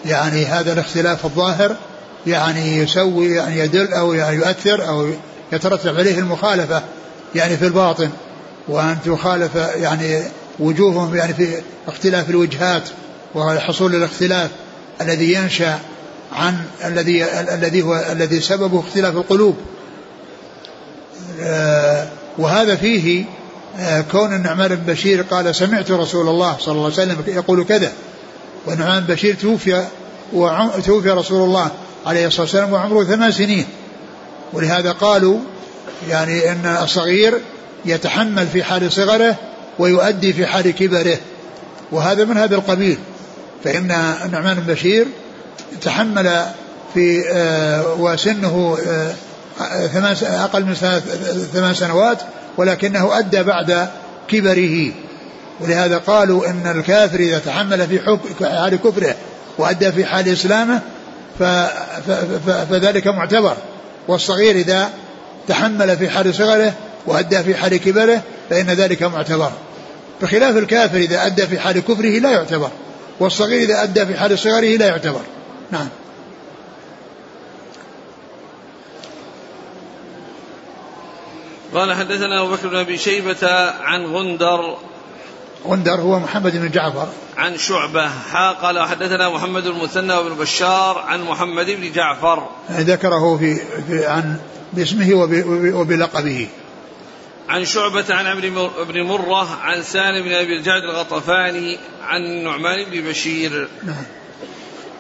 يعني هذا الاختلاف الظاهر يعني يسوي يعني يدل أو يعني يؤثر أو يترتب عليه المخالفة يعني في الباطن. وأن تخالف يعني وجوههم يعني في اختلاف الوجهات وحصول الاختلاف الذي ينشأ عن الذي الذي هو الذي سببه اختلاف القلوب. وهذا فيه آه، كون النعمان بن بشير قال سمعت رسول الله صلى الله عليه وسلم يقول كذا. والنعمان بن بشير توفي توفي رسول الله عليه الصلاة والسلام وعمره ثمان سنين. ولهذا قالوا يعني أن الصغير يتحمل في حال صغره ويؤدي في حال كبره. وهذا من هذا القبيل. فإن النعمان بن بشير تحمل في آه، وسنه آه، ثمان أقل من ثمان سنوات ولكنه أدى بعد كبره. ولهذا قالوا إن الكافر إذا تحمل في حال كفره وأدى في حال إسلامه فذلك معتبر. والصغير إذا تحمل في حال صغره وأدى في حال كبره فإن ذلك معتبر. بخلاف الكافر إذا أدى في حال كفره لا يعتبر والصغير إذا أدى في حال صغره لا يعتبر. نعم. قال حدثنا أبو بكر بن أبي شيبة عن غندر غندر هو محمد بن جعفر. عن شعبة. حا قال حدثنا محمد المثنى وابن بشار عن محمد بن جعفر. ذكره في, في عن باسمه وبلقبه. عن شعبة عن عمرو بن مرة عن سالم بن أبي الجعد الغطفاني عن نعمان بن بشير. نعم.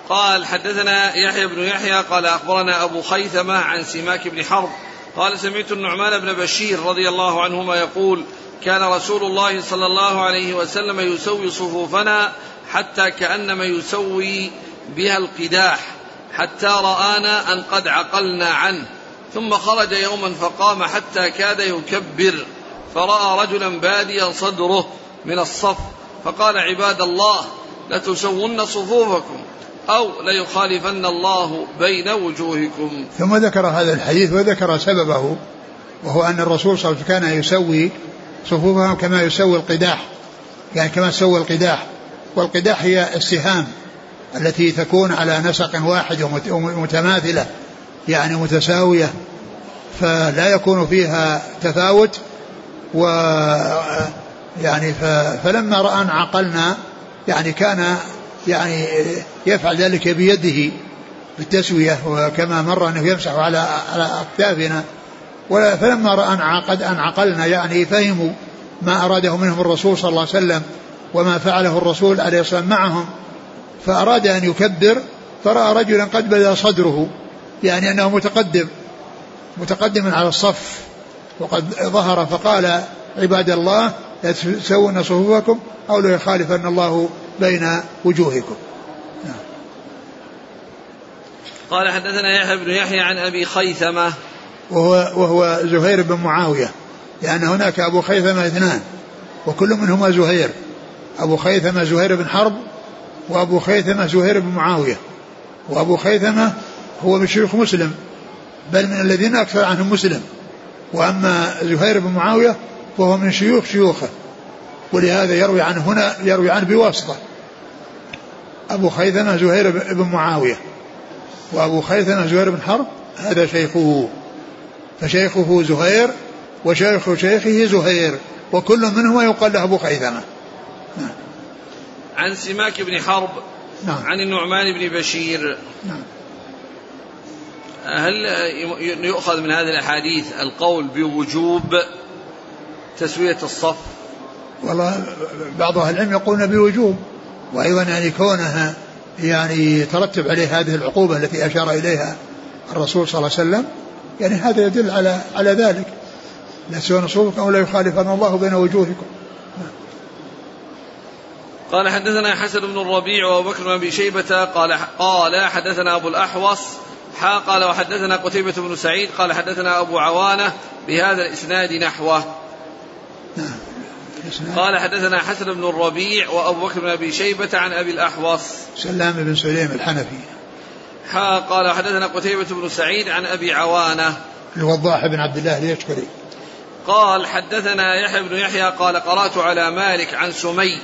قال حدثنا يحيى بن يحيى قال أخبرنا أبو خيثمة عن سماك بن حرب قال سمعت النعمان بن بشير رضي الله عنهما يقول كان رسول الله صلى الله عليه وسلم يسوي صفوفنا حتى كأنما يسوي بها القداح حتى رآنا أن قد عقلنا عنه. ثم خرج يوما فقام حتى كاد يكبر فرأى رجلا باديا صدره من الصف فقال عباد الله لتسون صفوفكم. أو ليخالفن الله بين وجوهكم. ثم ذكر هذا الحديث وذكر سببه وهو أن الرسول صلى الله عليه وسلم كان يسوي صفوفهم كما يسوي القداح يعني كما سوى القداح والقداح هي السهام التي تكون على نسق واحد ومتماثلة يعني متساوية فلا يكون فيها تفاوت و يعني فلما رأى عقلنا يعني كان يعني يفعل ذلك بيده بالتسوية وكما مر أنه يمسح على على أكتافنا. فلما رأى أن عقد أن عقلنا يعني فهموا ما أراده منهم الرسول صلى الله عليه وسلم وما فعله الرسول عليه الصلاة والسلام معهم. فأراد أن يكبر فرأى رجلا قد بدا صدره يعني أنه متقدم متقدم على الصف وقد ظهر فقال عباد الله لا تسوون صفوفكم أو لا يخالفن الله بين وجوهكم. قال حدثنا يحيى بن يحيى عن أبي خيثمة. وهو, وهو زهير بن معاوية لأن هناك أبو خيثمة اثنان وكل منهما زهير. أبو خيثمة زهير بن حرب وأبو خيثمة زهير بن معاوية. وأبو خيثمة هو من شيوخ مسلم بل من الذين أكثر عنهم مسلم. وأما زهير بن معاوية فهو من شيوخ شيوخه. ولهذا يروي عنه هنا يروي عنه بواسطة أبو خيثمة زهير بن معاوية وأبو خيثمة زهير بن حرب هذا شيخه فشيخه زهير وشيخ شيخه زهير وكل منهما يقال له أبو خيثمة نعم. عن سماك بن حرب نعم. عن النعمان بن بشير نعم. هل يؤخذ من هذه الأحاديث القول بوجوب تسوية الصف والله بعض أهل العلم يقولون بوجوب وأيضا يعني كونها يعني يترتب عليه هذه العقوبة التي أشار إليها الرسول صلى الله عليه وسلم يعني هذا يدل على على ذلك. لا سوى نصوبكم أو لا يخالفن الله بين وجوهكم. قال حدثنا حسن بن الربيع وأبو بكر بن أبي شيبة قال قال حدثنا أبو الأحوص حا قال وحدثنا قتيبة بن سعيد قال حدثنا أبو عوانة بهذا الإسناد نحوه. قال حدثنا حسن بن الربيع وأبو بكر بن أبي شيبة عن أبي الأحوص. سلام بن سليم الحنفي. حا قال حدثنا قتيبة بن سعيد عن أبي عوانة. الوضاح بن عبد الله اليشكري قال حدثنا يحيى بن يحيى قال قرأت على مالك عن سمي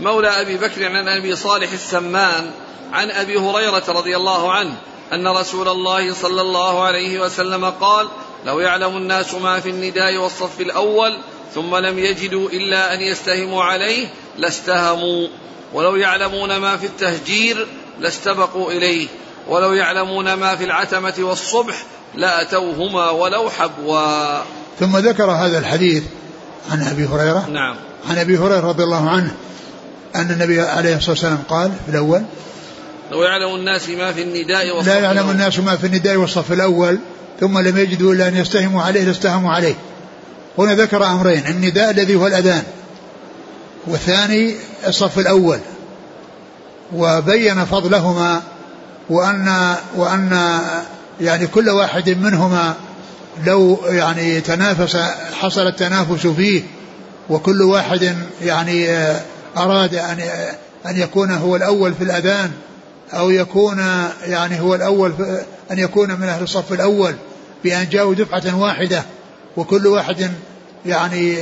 مولى أبي بكر عن أبي صالح السمان عن أبي هريرة رضي الله عنه أن رسول الله صلى الله عليه وسلم قال لو يعلم الناس ما في النداء والصف الأول ثم لم يجدوا إلا أن يستهموا عليه لاستهموا. ولو يعلمون ما في التهجير لاستبقوا إليه. ولو يعلمون ما في العتمة والصبح لأتوهما ولو حبوا. ثم ذكر هذا الحديث عن أبي هريرة. نعم. عن أبي هريرة رضي الله عنه أن النبي عليه الصلاة والسلام قال في الأول لو يعلم الناس ما في النداء والصف لا يعلم الناس ما في النداء والصف الأول ثم لم يجدوا إلا أن يستهموا عليه لاستهموا عليه. هنا ذكر أمرين النداء الذي هو الأذان والثاني الصف الأول وبين فضلهما وأن وأن يعني كل واحد منهما لو يعني تنافس حصل التنافس فيه وكل واحد يعني أراد أن أن يكون هو الأول في الأذان أو يكون يعني هو الأول أن يكون من أهل الصف الأول بأن جاءوا دفعة واحدة. وكل واحد يعني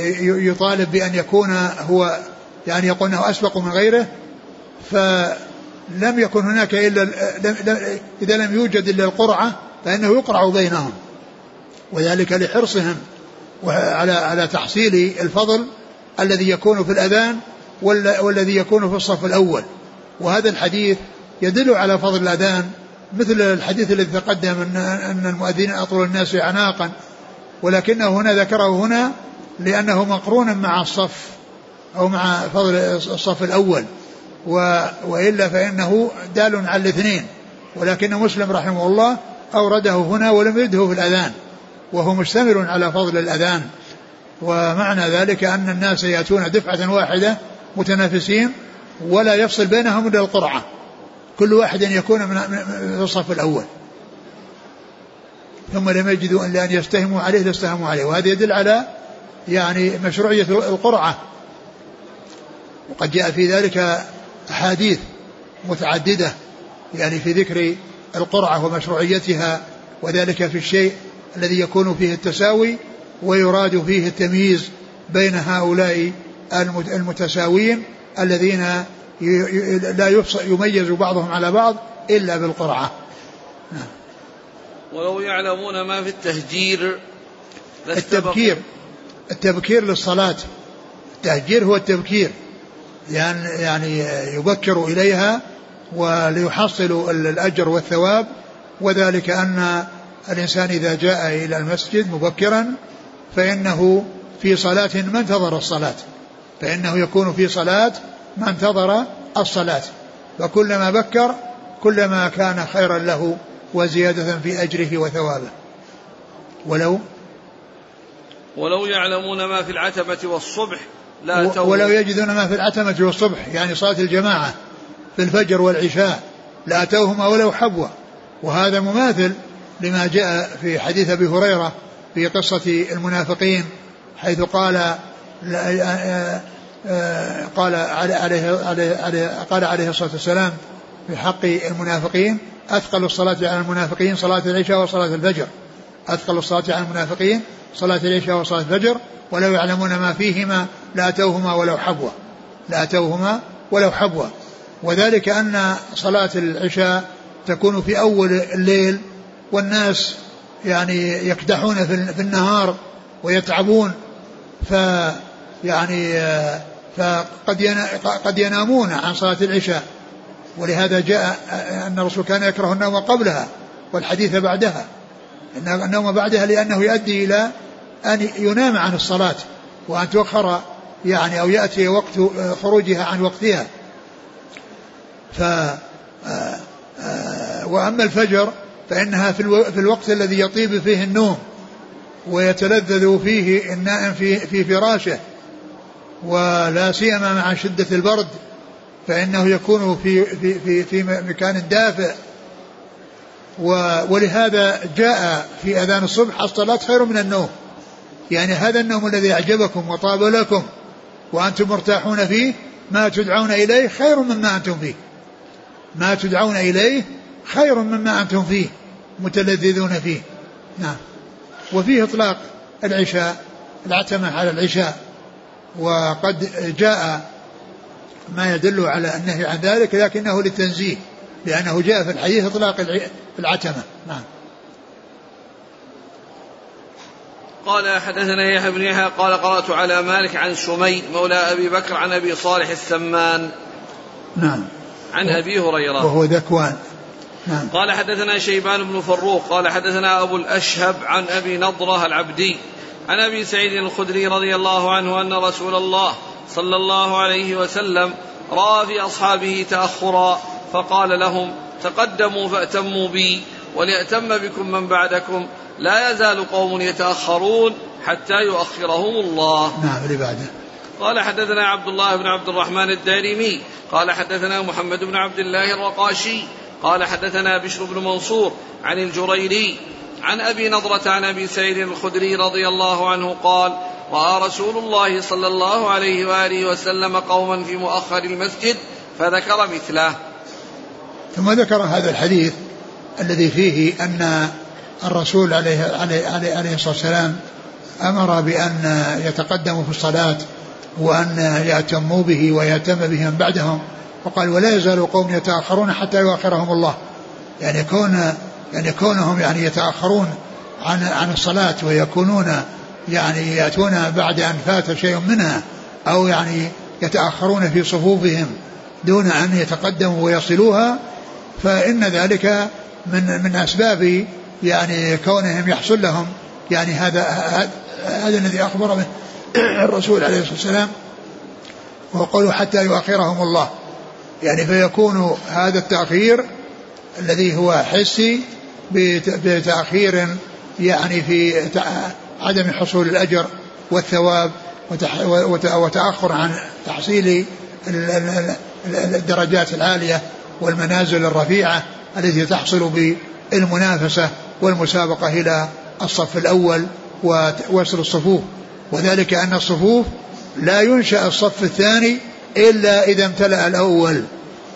يطالب بأن يكون هو يعني يقول أنه أسبق من غيره فلم يكن هناك إلا إذا لم يوجد إلا القرعة فإنه يقرع بينهم. وذلك لحرصهم على على تحصيل الفضل الذي يكون في الأذان والذي يكون في الصف الأول. وهذا الحديث يدل على فضل الأذان مثل الحديث الذي تقدم أن, المؤذنين أطول الناس أعناقا ولكنه هنا ذكره هنا لأنه مقرون مع الصف أو مع فضل الصف الأول. و وإلا فإنه دال على الاثنين. ولكن مسلم رحمه الله أورده هنا ولم يرده في الأذان. وهو مشتمل على فضل الأذان. ومعنى ذلك أن الناس يأتون دفعة واحدة متنافسين ولا يفصل بينهم إلا القرعة. كل واحد يكون من الصف الأول. ثم لم يجدوا إلا أن يستهموا عليه لاستهموا عليه. وهذا يدل على يعني مشروعية القرعة. وقد جاء في ذلك أحاديث متعددة يعني في ذكر القرعة ومشروعيتها وذلك في الشيء الذي يكون فيه التساوي ويراد فيه التمييز بين هؤلاء المتساوين الذين لا يميز بعضهم على بعض إلا بالقرعة. نعم. ولو يعلمون ما في التهجير التبكير. التبكير للصلاة. التهجير هو التبكير. يعني يعني يبكر إليها وليحصلوا الأجر والثواب. وذلك أن الإنسان إذا جاء إلى المسجد مبكرا فإنه في صلاة ما انتظر الصلاة. فإنه يكون في صلاة ما انتظر الصلاة. فكلما بكر كلما كان خيرا له وزيادة في أجره وثوابه. ولو؟ ولو يعلمون ما في العتبة والصبح لا ولو يجدون ما في العتمة والصبح يعني صلاة الجماعة في الفجر والعشاء لأتوهما ولو حبوا وهذا مماثل لما جاء في حديث أبي هريرة في قصة المنافقين حيث قال قال عليه, عليه, قال عليه الصلاة والسلام في حق المنافقين أثقل الصلاة على المنافقين صلاة العشاء وصلاة الفجر. أثقل الصلاة على المنافقين صلاة العشاء وصلاة الفجر. ولو يعلمون ما فيهما لأتوهما ولو حبوا لأتوهما ولو حبوا وذلك أن صلاة العشاء تكون في أول الليل والناس يعني يكدحون في النهار ويتعبون. ف يعني فقد قد ينامون عن صلاة العشاء. ولهذا جاء أن الرسول كان يكره النوم قبلها والحديث بعدها. النوم بعدها لأنه يؤدي إلى أن ينام عن الصلاة وأن تؤخر يعني أو يأتي وقت خروجها عن وقتها. ف آه، آه، وأما الفجر فإنها في الوقت الذي يطيب فيه النوم ويتلذذ فيه النائم في في فراشه ولا سيما مع شدة البرد فإنه يكون في في في في مكان دافئ. ولهذا جاء في أذان الصبح الصلاة خير من النوم. يعني هذا النوم الذي أعجبكم وطاب لكم وأنتم مرتاحون فيه ما تدعون إليه خير مما أنتم فيه. ما تدعون إليه خير مما أنتم فيه متلذذون فيه. نعم. وفيه إطلاق العشاء العتمة على العشاء. وقد جاء ما يدل على النهي عن ذلك لكنه للتنزيه لأنه جاء في الحديث إطلاق العتمة. نعم. قال حدثنا يحيى بن يحيى قال قرأت على مالك عن سمي مولى أبي بكر عن أبي صالح السمان. نعم. عن أبي هريرة. وهو ذكوان. نعم. قال حدثنا شيبان بن فروق قال حدثنا أبو الأشهب عن أبي نضرة العبدي عن أبي سعيد الخدري رضي الله عنه أن رسول الله صلى الله عليه وسلم رأى في أصحابه تأخرا فقال لهم تقدموا فأتموا بي وليأتم بكم من بعدكم. لا يزال قوم يتأخرون حتى يؤخرهم الله. نعم اللي بعده. قال حدثنا عبد الله بن عبد الرحمن الدارمي قال حدثنا محمد بن عبد الله الرقاشي قال حدثنا بشر بن منصور عن الجريري عن أبي نضرة عن أبي سعيد الخدري رضي الله عنه قال رأى رسول الله صلى الله عليه وآله وسلم قوما في مؤخر المسجد فذكر مثله. ثم ذكر هذا الحديث الذي فيه أن الرسول عليه عليه عليه, الصلاة والسلام أمر بأن يتقدموا في الصلاة وأن يهتموا به ويهتم بهم بعدهم. وقال ولا يزال قوم يتأخرون حتى يؤخرهم الله. يعني كون يعني كونهم يعني يتأخرون عن عن الصلاة ويكونون يعني يأتون بعد أن فات شيء منها أو يعني يتأخرون في صفوفهم دون أن يتقدموا ويصلوها فإن ذلك من من أسباب يعني كونهم يحصل لهم يعني هذا هذا الذي أخبر به الرسول عليه الصلاة والسلام وقالوا حتى يؤخرهم الله. يعني فيكون هذا التأخير الذي هو حسي بتأخير يعني في عدم حصول الأجر والثواب وتأخر عن تحصيل الدرجات العالية والمنازل الرفيعة التي تحصل بالمنافسة والمسابقة إلى الصف الأول ووصل الصفوف. وذلك أن الصفوف لا ينشأ الصف الثاني إلا إذا امتلأ الأول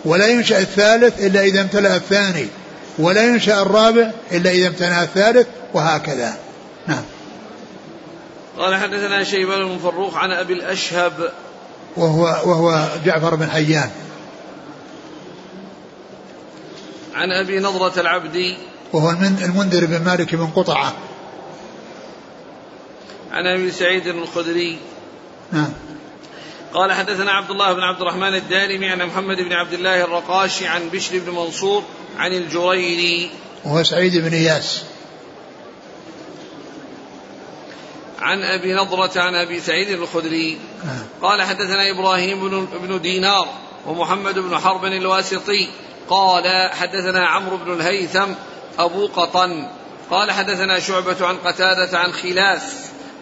ولا ينشأ الثالث إلا إذا امتلأ الثاني. ولا ينشأ الرابع إلا إذا امتلأ الثالث وهكذا. نعم. قال حدثنا شيبان بن فروخ عن أبي الأشهب. وهو وهو جعفر بن حيان. عن أبي نضرة العبدي. وهو المنذر بن مالك بن قطعة. عن أبي سعيد الخدري. نعم. قال حدثنا عبد الله بن عبد الرحمن الدارمي عن محمد بن عبد الله الرقاشي عن بشر بن منصور عن الجريري وهو سعيد بن إياس. عن أبي نضرة عن أبي سعيد الخدري. نعم. قال حدثنا إبراهيم بن دينار ومحمد بن حرب الواسطي. قال حدثنا عمرو بن الهيثم أبو قطن. قال حدثنا شعبة عن قتادة عن خلاس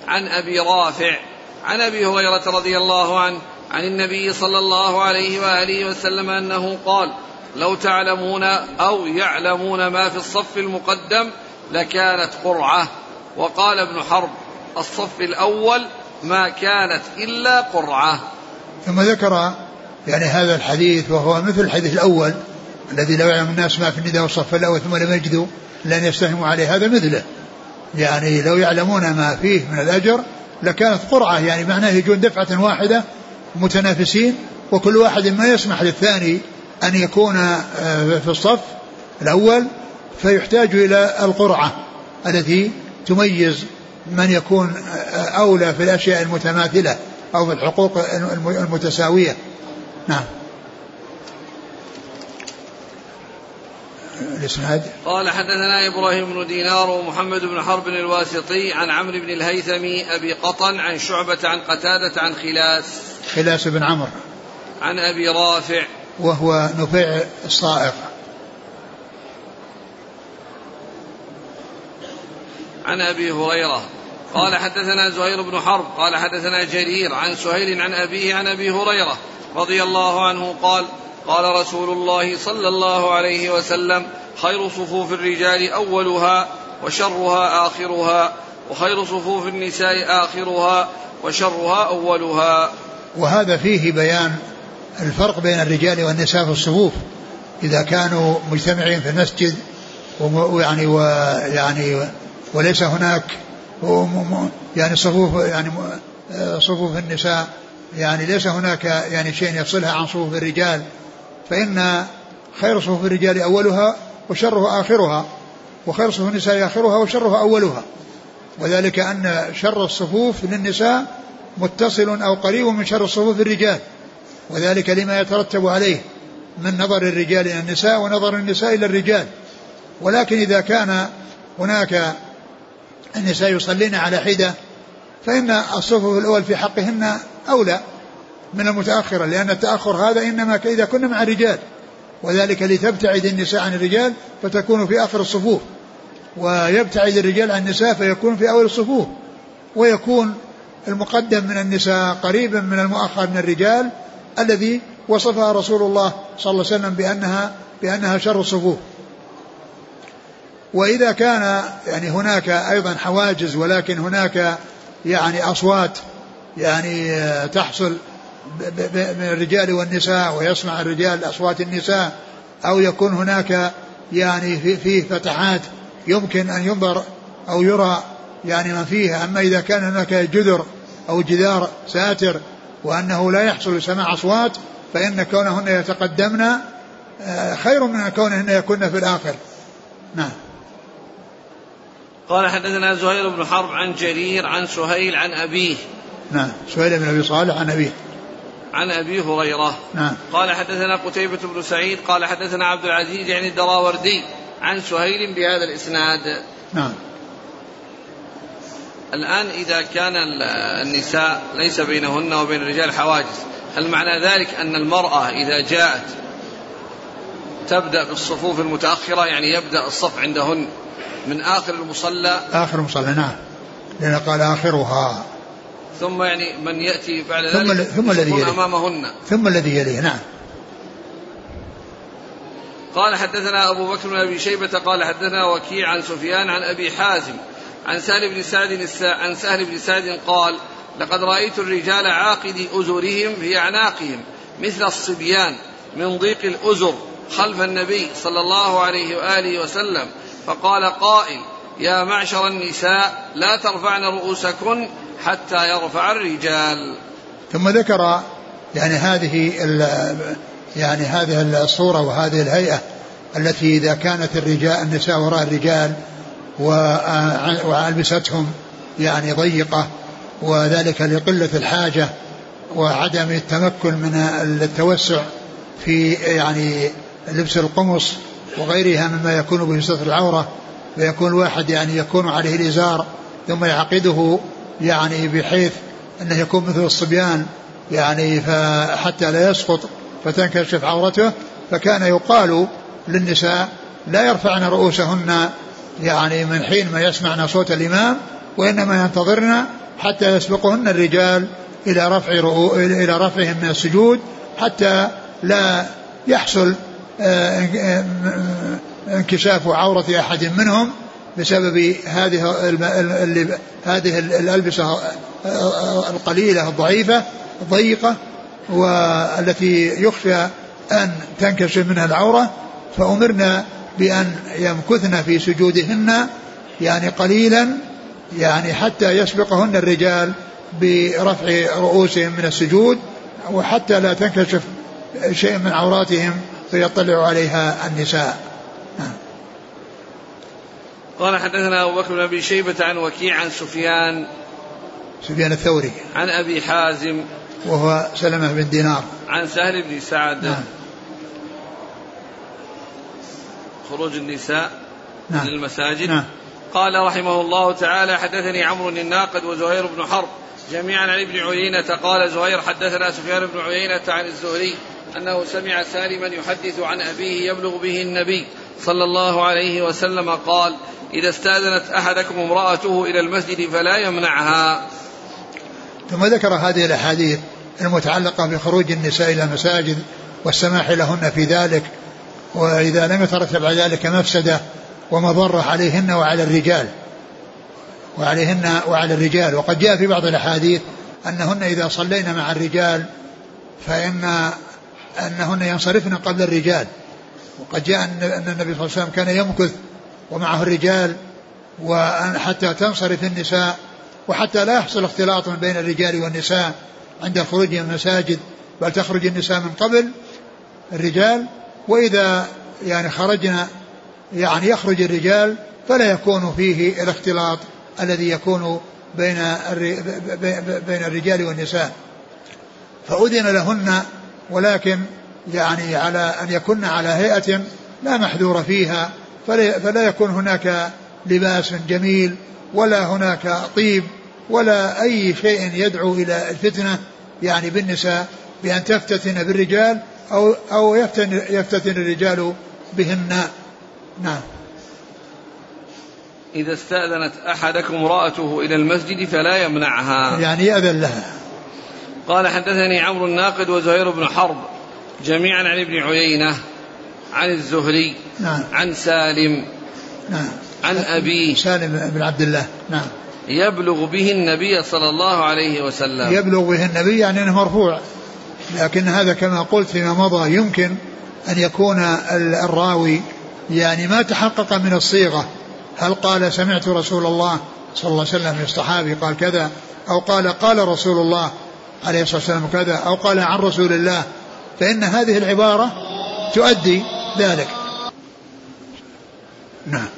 عن أبي رافع عن أبي هريرة رضي الله عنه عن النبي صلى الله عليه وآله وسلم أنه قال لو تعلمون أو يعلمون ما في الصف المقدم لكانت قرعة. وقال ابن حرب الصف الأول ما كانت إلا قرعة. ثم ذكر يعني هذا الحديث وهو مثل الحديث الأول الذي لو يعلم الناس ما في النداء والصف الأول ثم لم يجدوا لن يستهموا عليه. هذا مثله. يعني لو يعلمون ما فيه من الأجر لكانت قرعة. يعني معناه يجون دفعة واحدة متنافسين وكل واحد ما يسمح للثاني أن يكون آه، في الصف الأول فيحتاج إلى القرعة التي تميز من يكون أولى في الأشياء المتماثلة أو في الحقوق المتساوية. نعم. الإسناد. قال حدثنا إبراهيم بن دينار ومحمد بن حرب الواسطي عن عمرو بن الهيثم أبي قطن عن شعبة عن قتادة عن خلاس. خلاس بن عمرو. عن أبي رافع وهو نفيع الصائغ. عن أبي هريرة قال حدثنا زهير بن حرب قال حدثنا جرير عن سهيل عن أبيه عن أبي هريرة رضي الله عنه قال قال رسول الله صلى الله عليه وسلم خير صفوف الرجال أولها وشرها آخرها وخير صفوف النساء آخرها وشرها أولها. وهذا فيه بيان الفرق بين الرجال والنساء في الصفوف. إذا كانوا مجتمعين في المسجد ويعني ويعني وليس هناك يعني صفوف يعني صفوف النساء يعني ليس هناك يعني شيء يفصلها عن صفوف الرجال. فإن خير صفوف الرجال أولها وشرها آخرها وخير صفوف النساء آخرها وشرها أولها. وذلك أن شر الصفوف للنساء متصل أو قريب من شر صفوف الرجال وذلك لما يترتب عليه من نظر الرجال إلى النساء ونظر النساء إلى الرجال. ولكن إذا كان هناك النساء يصلين على حدة فإن الصفوف الأول في حقهن أولى من المتأخرة لأن التأخر هذا إنما إذا كنا مع الرجال. وذلك لتبتعد النساء عن الرجال فتكون في آخر الصفوف. ويبتعد الرجال عن النساء فيكون في أول الصفوف. ويكون المقدم من النساء قريبا من المؤخر من الرجال الذي وصفها رسول الله صلى الله عليه وسلم بأنها بأنها شر الصفوف. وإذا كان يعني هناك أيضا حواجز ولكن هناك يعني أصوات يعني تحصل من الرجال والنساء ويسمع الرجال أصوات النساء أو يكون هناك يعني في فتحات يمكن أن ينظر أو يرى يعني ما فيها. أما إذا كان هناك جدر أو جدار ساتر وأنه لا يحصل سماع أصوات فإن كونهن يتقدمن آه، خير من كونهن يكون في الآخر. نعم. قال حدثنا زهير بن حرب عن جرير عن سهيل عن أبيه. نعم. سهيل بن أبي صالح عن أبيه. عن أبي هريرة. نعم. قال حدثنا قتيبة بن سعيد قال حدثنا عبد العزيز يعني الدراوردي عن سهيل بهذا الإسناد. نعم. الآن إذا كان النساء ليس بينهن وبين الرجال حواجز هل معنى ذلك أن المرأة إذا جاءت تبدأ بالصفوف المتأخرة؟ يعني يبدأ الصف عندهن من آخر المصلى؟ آخر المصلى نعم. لأن قال آخرها. ثم يعني من يأتي بعد ذلك ثم, ثم الذي يليه. أمامهن. ثم الذي يليه نعم. قال حدثنا أبو بكر بن أبي شيبة قال حدثنا وكيع عن سفيان عن أبي حازم عن سهل بن سعد. عن سهل بن سعد قال لقد رأيت الرجال عاقدي أزرهم في أعناقهم مثل الصبيان من ضيق الأزر خلف النبي صلى الله عليه وآله وسلم فقال قائل يا معشر النساء لا ترفعن رؤوسكن حتى يرفع الرجال ثم ذكر يعني هذه يعني هذه الصورة وهذه الهيئة التي إذا كانت الرجال النساء وراء الرجال وألبستهم يعني ضيقة وذلك لقلة الحاجة وعدم التمكن من التوسع في يعني لبس القمص وغيرها مما يكون به ستر العورة. ويكون الواحد يعني يكون عليه الإزار ثم يعقده يعني بحيث أنه يكون مثل الصبيان يعني حتى لا يسقط فتنكشف عورته. فكان يقال للنساء لا يرفعن رؤوسهن يعني من حين ما يسمعن صوت الإمام وإنما ينتظرن حتى يسبقهن الرجال إلى رفع إلى رفعهم من السجود حتى لا يحصل آه، انكشاف عورة أحد منهم بسبب هذه هذه الألبسة القليلة الضعيفة الضيقة والتي يخشى أن تنكشف منها العورة. فأمرنا بأن يمكثن في سجودهن يعني قليلا يعني حتى يسبقهن الرجال برفع رؤوسهم من السجود وحتى لا تنكشف شيء من عوراتهم فيطلع عليها النساء. قال حدثنا أبو بكر بن أبي شيبة عن وكيع عن سفيان سفيان الثوري. عن أبي حازم وهو سلمة بن دينار. عن سهل بن سعد. نعم. خروج النساء نعم. للمساجد نعم. قال رحمه الله تعالى حدثني عمرو الناقد وزهير بن حرب جميعا عن ابن عيينة قال زهير حدثنا سفيان بن عيينة عن الزهري أنه سمع سالما يحدث عن أبيه يبلغ به النبي صلى الله عليه وسلم قال إذا استأذنت أحدكم امرأته إلى المسجد فلا يمنعها ثم ذكر هذه الأحاديث المتعلقة بخروج النساء إلى المساجد والسماح لهن في ذلك وإذا لم يترتب على ذلك مفسدة ومضرة عليهن وعلى الرجال. وعليهن وعلى الرجال. وقد جاء في بعض الأحاديث أنهن إذا صلين مع الرجال فإن أنهن ينصرفن قبل الرجال. وقد جاء أن النبي صلى الله عليه وسلم كان يمكث ومعه الرجال وحتى تنصرف النساء وحتى لا يحصل اختلاط بين الرجال والنساء عند الخروج من المساجد بل تخرج النساء من قبل الرجال وإذا يعني خرجنا يعني يخرج الرجال فلا يكون فيه الاختلاط الذي يكون بين بين الرجال والنساء. فأذن لهن ولكن يعني على أن يكن على هيئة لا محذور فيها فلا, فلا يكون هناك لباس جميل ولا هناك طيب ولا أي شيء يدعو إلى الفتنة يعني بالنساء بأن تفتتن بالرجال أو أو يفتن يفتتن الرجال بهن. نعم. إذا استأذنت أحدكم امرأته إلى المسجد فلا يمنعها. يعني يأذن لها. قال حدثني عمرو الناقد وزهير بن حرب جميعا عن ابن عيينة عن الزهري نعم. عن سالم نعم. عن أبيه. سالم بن عبد الله. نعم. يبلغ به النبي صلى الله عليه وسلم. يبلغ به النبي يعني أنه مرفوع. لكن هذا كما قلت فيما مضى يمكن أن يكون الراوي يعني ما تحقق من الصيغة. هل قال سمعت رسول الله صلى الله عليه وسلم الصحابي قال كذا؟ أو قال قال رسول الله عليه الصلاة والسلام كذا؟ أو قال عن رسول الله؟ فإن هذه العبارة تؤدي ذلك. نعم.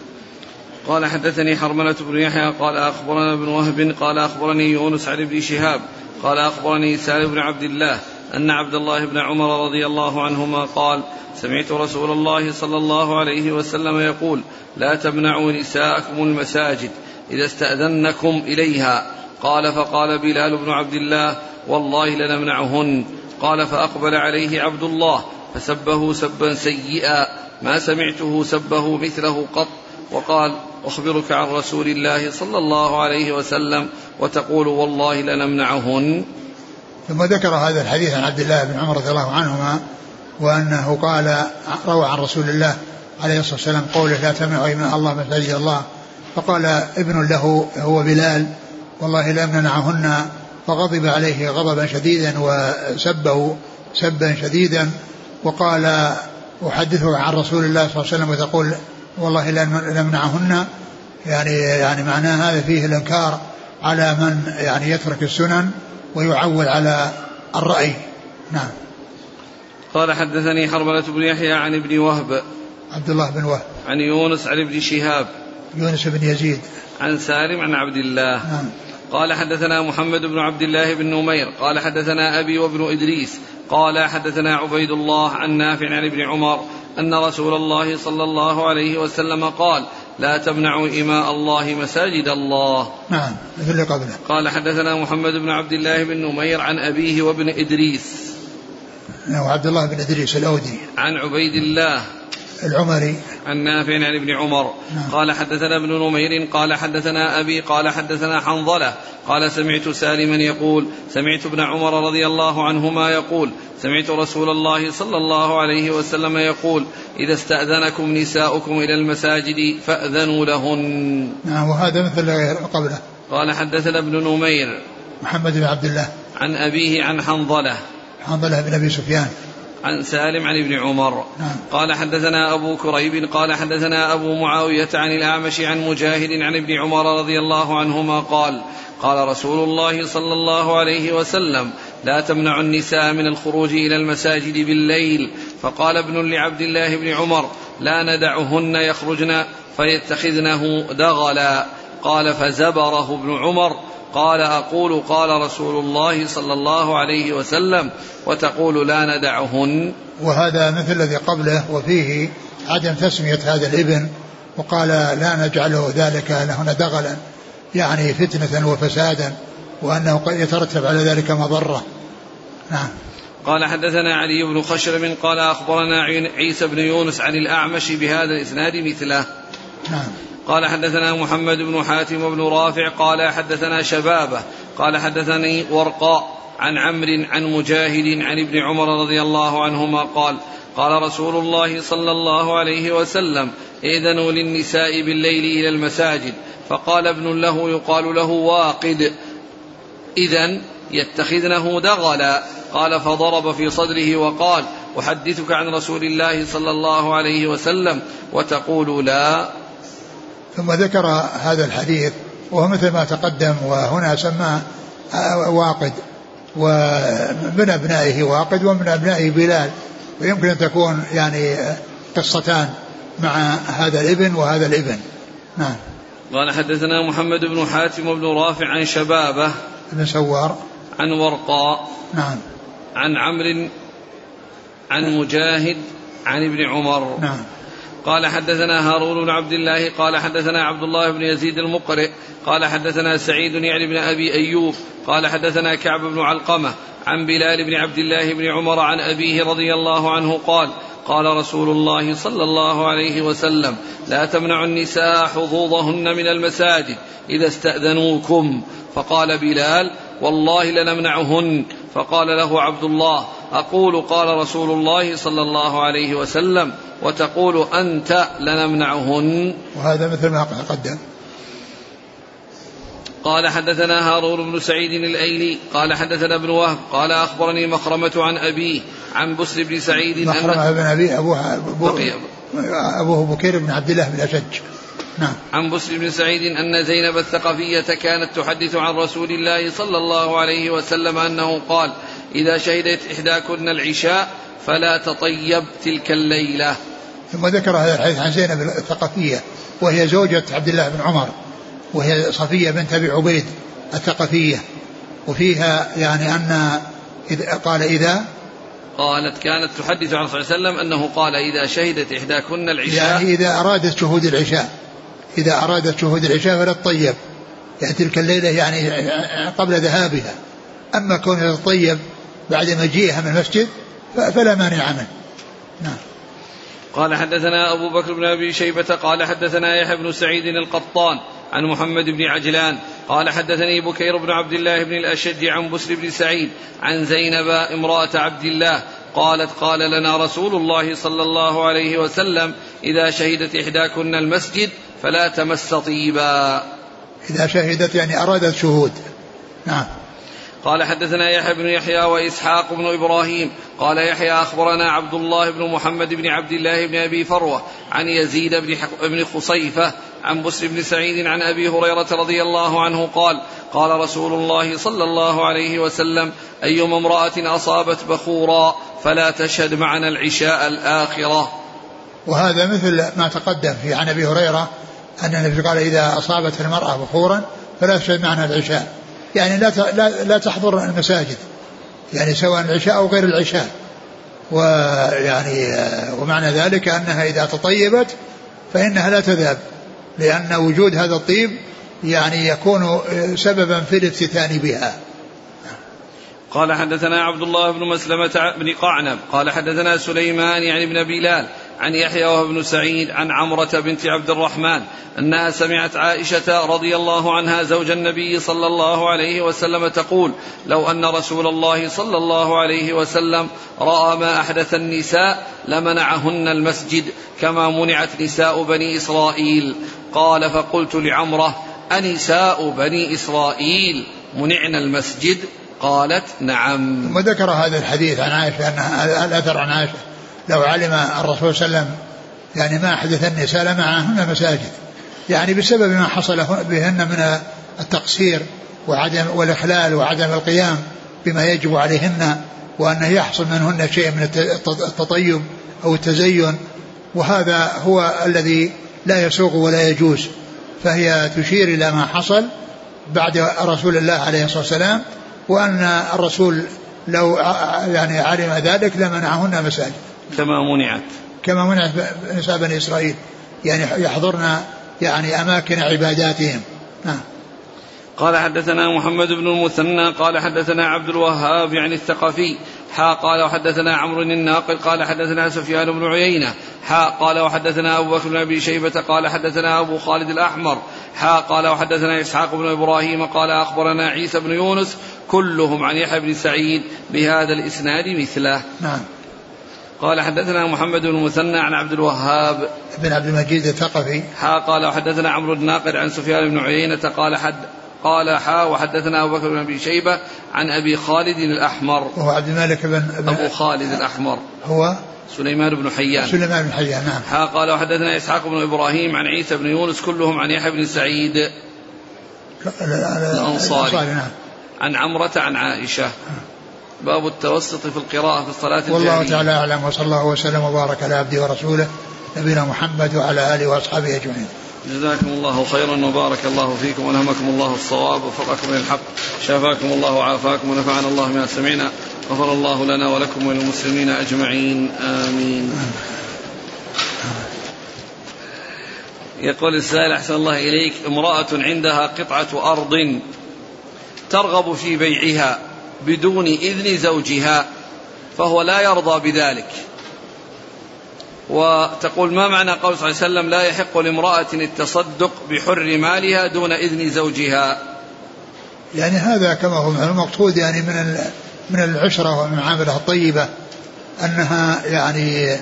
قال حدثني حرملة بن يحيى قال أخبرنا ابن وهب قال أخبرني يونس عن ابن شهاب قال أخبرني سالم بن عبد الله أن عبد الله بن عمر رضي الله عنهما قال سمعت رسول الله صلى الله عليه وسلم يقول لا تمنعوا نساءكم المساجد إذا استأذنكم إليها. قال فقال بلال بن عبد الله والله لنمنعهن. قال فأقبل عليه عبد الله فسبه سبا سيئا ما سمعته سبه مثله قط. وقال أخبرك عن رسول الله صلى الله عليه وسلم وتقول والله لنمنعهن. ثم ذكر هذا الحديث عن عبد الله بن عمر رضي الله عنهما وأنه قال روى عن رسول الله عليه الصلاة والسلام قوله لا تمنعوا إيمان الله مساجد الله. فقال ابن له هو بلال والله لا نمنعهن فغضب عليه غضبا شديدا وسبه سبا شديدا وقال أحدثك عن رسول الله صلى الله عليه وسلم وتقول والله لا نمنعهن يعني يعني معناه هذا فيه الإنكار على من يعني يترك السنن ويعول على الرأي. نعم. قال حدثني حرملة بن يحيى عن ابن وهب. عبد الله بن وهب. عن يونس عن ابن شهاب. يونس بن يزيد. عن سالم عن عبد الله. نعم. قال حدثنا محمد بن عبد الله بن نمير. قال حدثنا أبي وابن إدريس. قال حدثنا عبيد الله عن نافع عن ابن عمر أن رسول الله صلى الله عليه وسلم قال لا تمنعوا إماء الله مساجد الله. نعم مثل اللي قبله. قال حدثنا محمد بن عبد الله بن نمير عن أبيه وابن إدريس. نعم وعبد الله بن إدريس الأودي. عن عبيد الله. العمري. عن نافع عن ابن عمر. نعم. قال حدثنا ابن نمير قال حدثنا أبي قال حدثنا حنظلة قال سمعت سالما يقول سمعت ابن عمر رضي الله عنهما يقول سمعت رسول الله صلى الله عليه وسلم يقول إذا استأذنكم نساؤكم إلى المساجد فأذنوا لهن. نعم وهذا مثل قبله. قال حدثنا ابن نمير. محمد بن عبد الله. عن أبيه عن حنظلة. حنظلة بن أبي سفيان. عن سالم عن ابن عمر. نعم. قال حدثنا أبو كريب قال حدثنا أبو معاوية عن الأعمش عن مجاهد عن ابن عمر رضي الله عنهما قال قال رسول الله صلى الله عليه وسلم لا تمنع النساء من الخروج إلى المساجد بالليل. فقال ابن لعبد الله بن عمر لا ندعهن يخرجن فيتخذنه دغلا. قال فزبره ابن عمر. قال أقول قال رسول الله صلى الله عليه وسلم وتقول لا ندعهن. وهذا مثل الذي قبله وفيه عدم تسمية هذا الابن وقال لا نجعله ذلك لهن دغلا يعني فتنة وفسادا وأنه قد يترتب على ذلك مضرة. نعم. قال حدثنا علي بن خشرم قال أخبرنا عيسى بن يونس عن الأعمش بهذا الإسناد مثله. نعم. قال حدثنا محمد بن حاتم بن رافع قال حدثنا شبابة قال حدثني ورقاء عن عمرو عن مجاهد عن ابن عمر رضي الله عنهما قال قال رسول الله صلى الله عليه وسلم ائذنوا للنساء بالليل إلى المساجد فقال ابن له يقال له واقد. اذا يتخذنه دغلا. قال فضرب في صدره وقال أحدثك عن رسول الله صلى الله عليه وسلم وتقول لا. ثم ذكر هذا الحديث وهو مثل ما تقدم وهنا سماه واقد ومن أبنائه واقد ومن أبنائه بلال ويمكن أن تكون يعني قصتان مع هذا الابن وهذا الابن. نعم. قال حدثنا محمد بن حاتم بن رافع عن شبابه بن سوار. عن ورقاء. نعم. عن عمرو عن مجاهد عن ابن عمر. نعم. قال حدثنا هارون بن عبد الله قال حدثنا عبد الله بن يزيد المقرئ قال حدثنا سعيد يعني بن أبي أيوب قال حدثنا كعب بن علقمة عن بلال بن عبد الله بن عمر عن أبيه رضي الله عنه قال قال رسول الله صلى الله عليه وسلم لا تمنعوا النساء حظوظهن من المساجد إذا استأذنوكم فقال بلال والله لنمنعهن فقال له عبد الله أقول قال رسول الله صلى الله عليه وسلم وتقول أنت لنمنعهن. وهذا مثل ما قدم. قال حدثنا هارون بن سعيد الأيلي قال حدثنا ابن وهب قال أخبرني مخرمة عن أبيه عن بسر بن سعيد مخرمة بن أبي أبوه أبوه, أبوه بكير بن عبد الله بن أشج. نعم. عن بسر بن سعيد أن زينب الثقفية كانت تحدث عن رسول الله صلى الله عليه وسلم أنه قال إذا شهدت إحداكن العشاء فلا تطيب تلك الليلة. ثم ذكر هذا الحديث عن زينب الثقفية وهي زوجة عبد الله بن عمر وهي صفية بنت أبي عبيد الثقفية. وفيها يعني أن إذا قال إذا قالت كانت تحدث عن صلى الله عليه وسلم أنه قال إذا شهدت إحداكن العشاء. يعني إذا أرادت شهود العشاء. إذا أرادت شهود العشاء فلا تطيب. يعني تلك الليلة يعني قبل ذهابها. أما كونها تطيب بعد مجيئها من المسجد فلا مانع منه. نعم. قال حدثنا أبو بكر بن أبي شيبة قال حدثنا يحيى بن سعيد القطان عن محمد بن عجلان قال حدثني بكير بن عبد الله بن الأشج عن بسر بن سعيد عن زينب امرأة عبد الله قالت قال لنا رسول الله صلى الله عليه وسلم إذا شهدت إحداكن المسجد فلا تمس طيبا. إذا شهدت يعني أرادت شهود. نعم. قال حدثنا يحيى بن يحيى وإسحاق بن إبراهيم قال يحيى أخبرنا عبد الله بن محمد بن عبد الله بن أبي فروة عن يزيد بن بن خصيفة عن بسر بن سعيد عن أبي هريرة رضي الله عنه قال قال رسول الله صلى الله عليه وسلم أيما امرأة أصابت بخورا فلا تشهد معنا العشاء الآخرة. وهذا مثل ما تقدم في عن أبي هريرة أن النبي قال إذا أصابت المرأة بخورا فلا تشهد معنا العشاء. يعني لا لا تحضر المساجد يعني سواء العشاء أو غير العشاء. ويعني ومعنى ذلك أنها إذا تطيبت فإنها لا تذهب لأن وجود هذا الطيب يعني يكون سببا في الافتتان بها. قال حدثنا عبد الله بن مسلمة بن قعنب قال حدثنا سليمان يعني بن بلال عن يحيى وهو بن سعيد عن عمرة بنت عبد الرحمن أنها سمعت عائشة رضي الله عنها زوج النبي صلى الله عليه وسلم تقول لو أن رسول الله صلى الله عليه وسلم رأى ما أحدث النساء لمنعهن المسجد كما منعت نساء بني إسرائيل. قال فقلت لعمرة أنساء بني إسرائيل منعنا المسجد؟ قالت نعم. ثم ذكر هذا الحديث عن عائشة أن الأثر عن عائشة. لو علم الرسول صلى الله عليه وسلم يعني ما حدث النساء لمنعهن مساجد. يعني بسبب ما حصل بهن من التقصير وعدم والإخلال وعدم القيام بما يجب عليهن وأنه يحصل منهن شيء من التطيب أو التزين وهذا هو الذي لا يسوق ولا يجوز. فهي تشير إلى ما حصل بعد رسول الله عليه الصلاة والسلام وأن الرسول لو يعني علم ذلك لمنعهن مساجد. كما منعت. كما منعت نساء بني إسرائيل. يعني يحضرن يعني أماكن عباداتهم. نعم. قال حدثنا محمد بن المثنى قال حدثنا عبد الوهاب يعني الثقفي حا قال وحدثنا عمرو الناقل قال حدثنا سفيان بن عيينة حا قال وحدثنا أبو بكر بن أبي شيبة قال حدثنا أبو خالد الأحمر حا قال وحدثنا إسحاق بن إبراهيم قال أخبرنا عيسى بن يونس كلهم عن يحيى بن سعيد بهذا الإسناد مثله. نعم. قال حدثنا محمد بن المثنى عن عبد الوهاب بن عبد المجيد الثقفي. حا قال وحدثنا عمرو الناقد عن سفيان بن عيينة قال حد قال حا وحدثنا أبو بكر بن أبي شيبة عن أبي خالد الأحمر. وهو عبد الملك بن, أبو خالد الأحمر. هو سليمان بن حيان. سليمان بن حيان نعم. حا قال وحدثنا إسحاق بن إبراهيم عن عيسى بن يونس كلهم عن يحيى بن سعيد. الأنصاري. نعم. عن عمرة عن عائشة. باب التوسط في القراءة في الصلاة والله تعالى أعلم وصلى الله وسلم وبارك على عبده ورسوله نبينا محمد وعلى آله وأصحابه أجمعين. جزاكم الله خيرا وبارك الله فيكم والهمكم الله الصواب ووفقكم للحق شافاكم الله وعافاكم ونفعنا الله ما سمعنا. غفر الله لنا ولكم وللمسلمين أجمعين. آمين. يقول السائل أحسن الله إليك امرأة عندها قطعة أرض ترغب في بيعها. بدون إذن زوجها فهو لا يرضى بذلك. وتقول ما معنى قول صلى الله عليه وسلم لا يحق لامرأة التصدق بحر مالها دون إذن زوجها؟ يعني هذا كما هو المقصود يعني من من العشرة ومن المعاملة الطيبة أنها يعني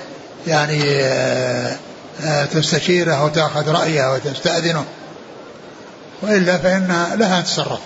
يعني آه، آه، تستشيره وتأخذ رأيه وتستأذنه وإلا فإن لها تصرف.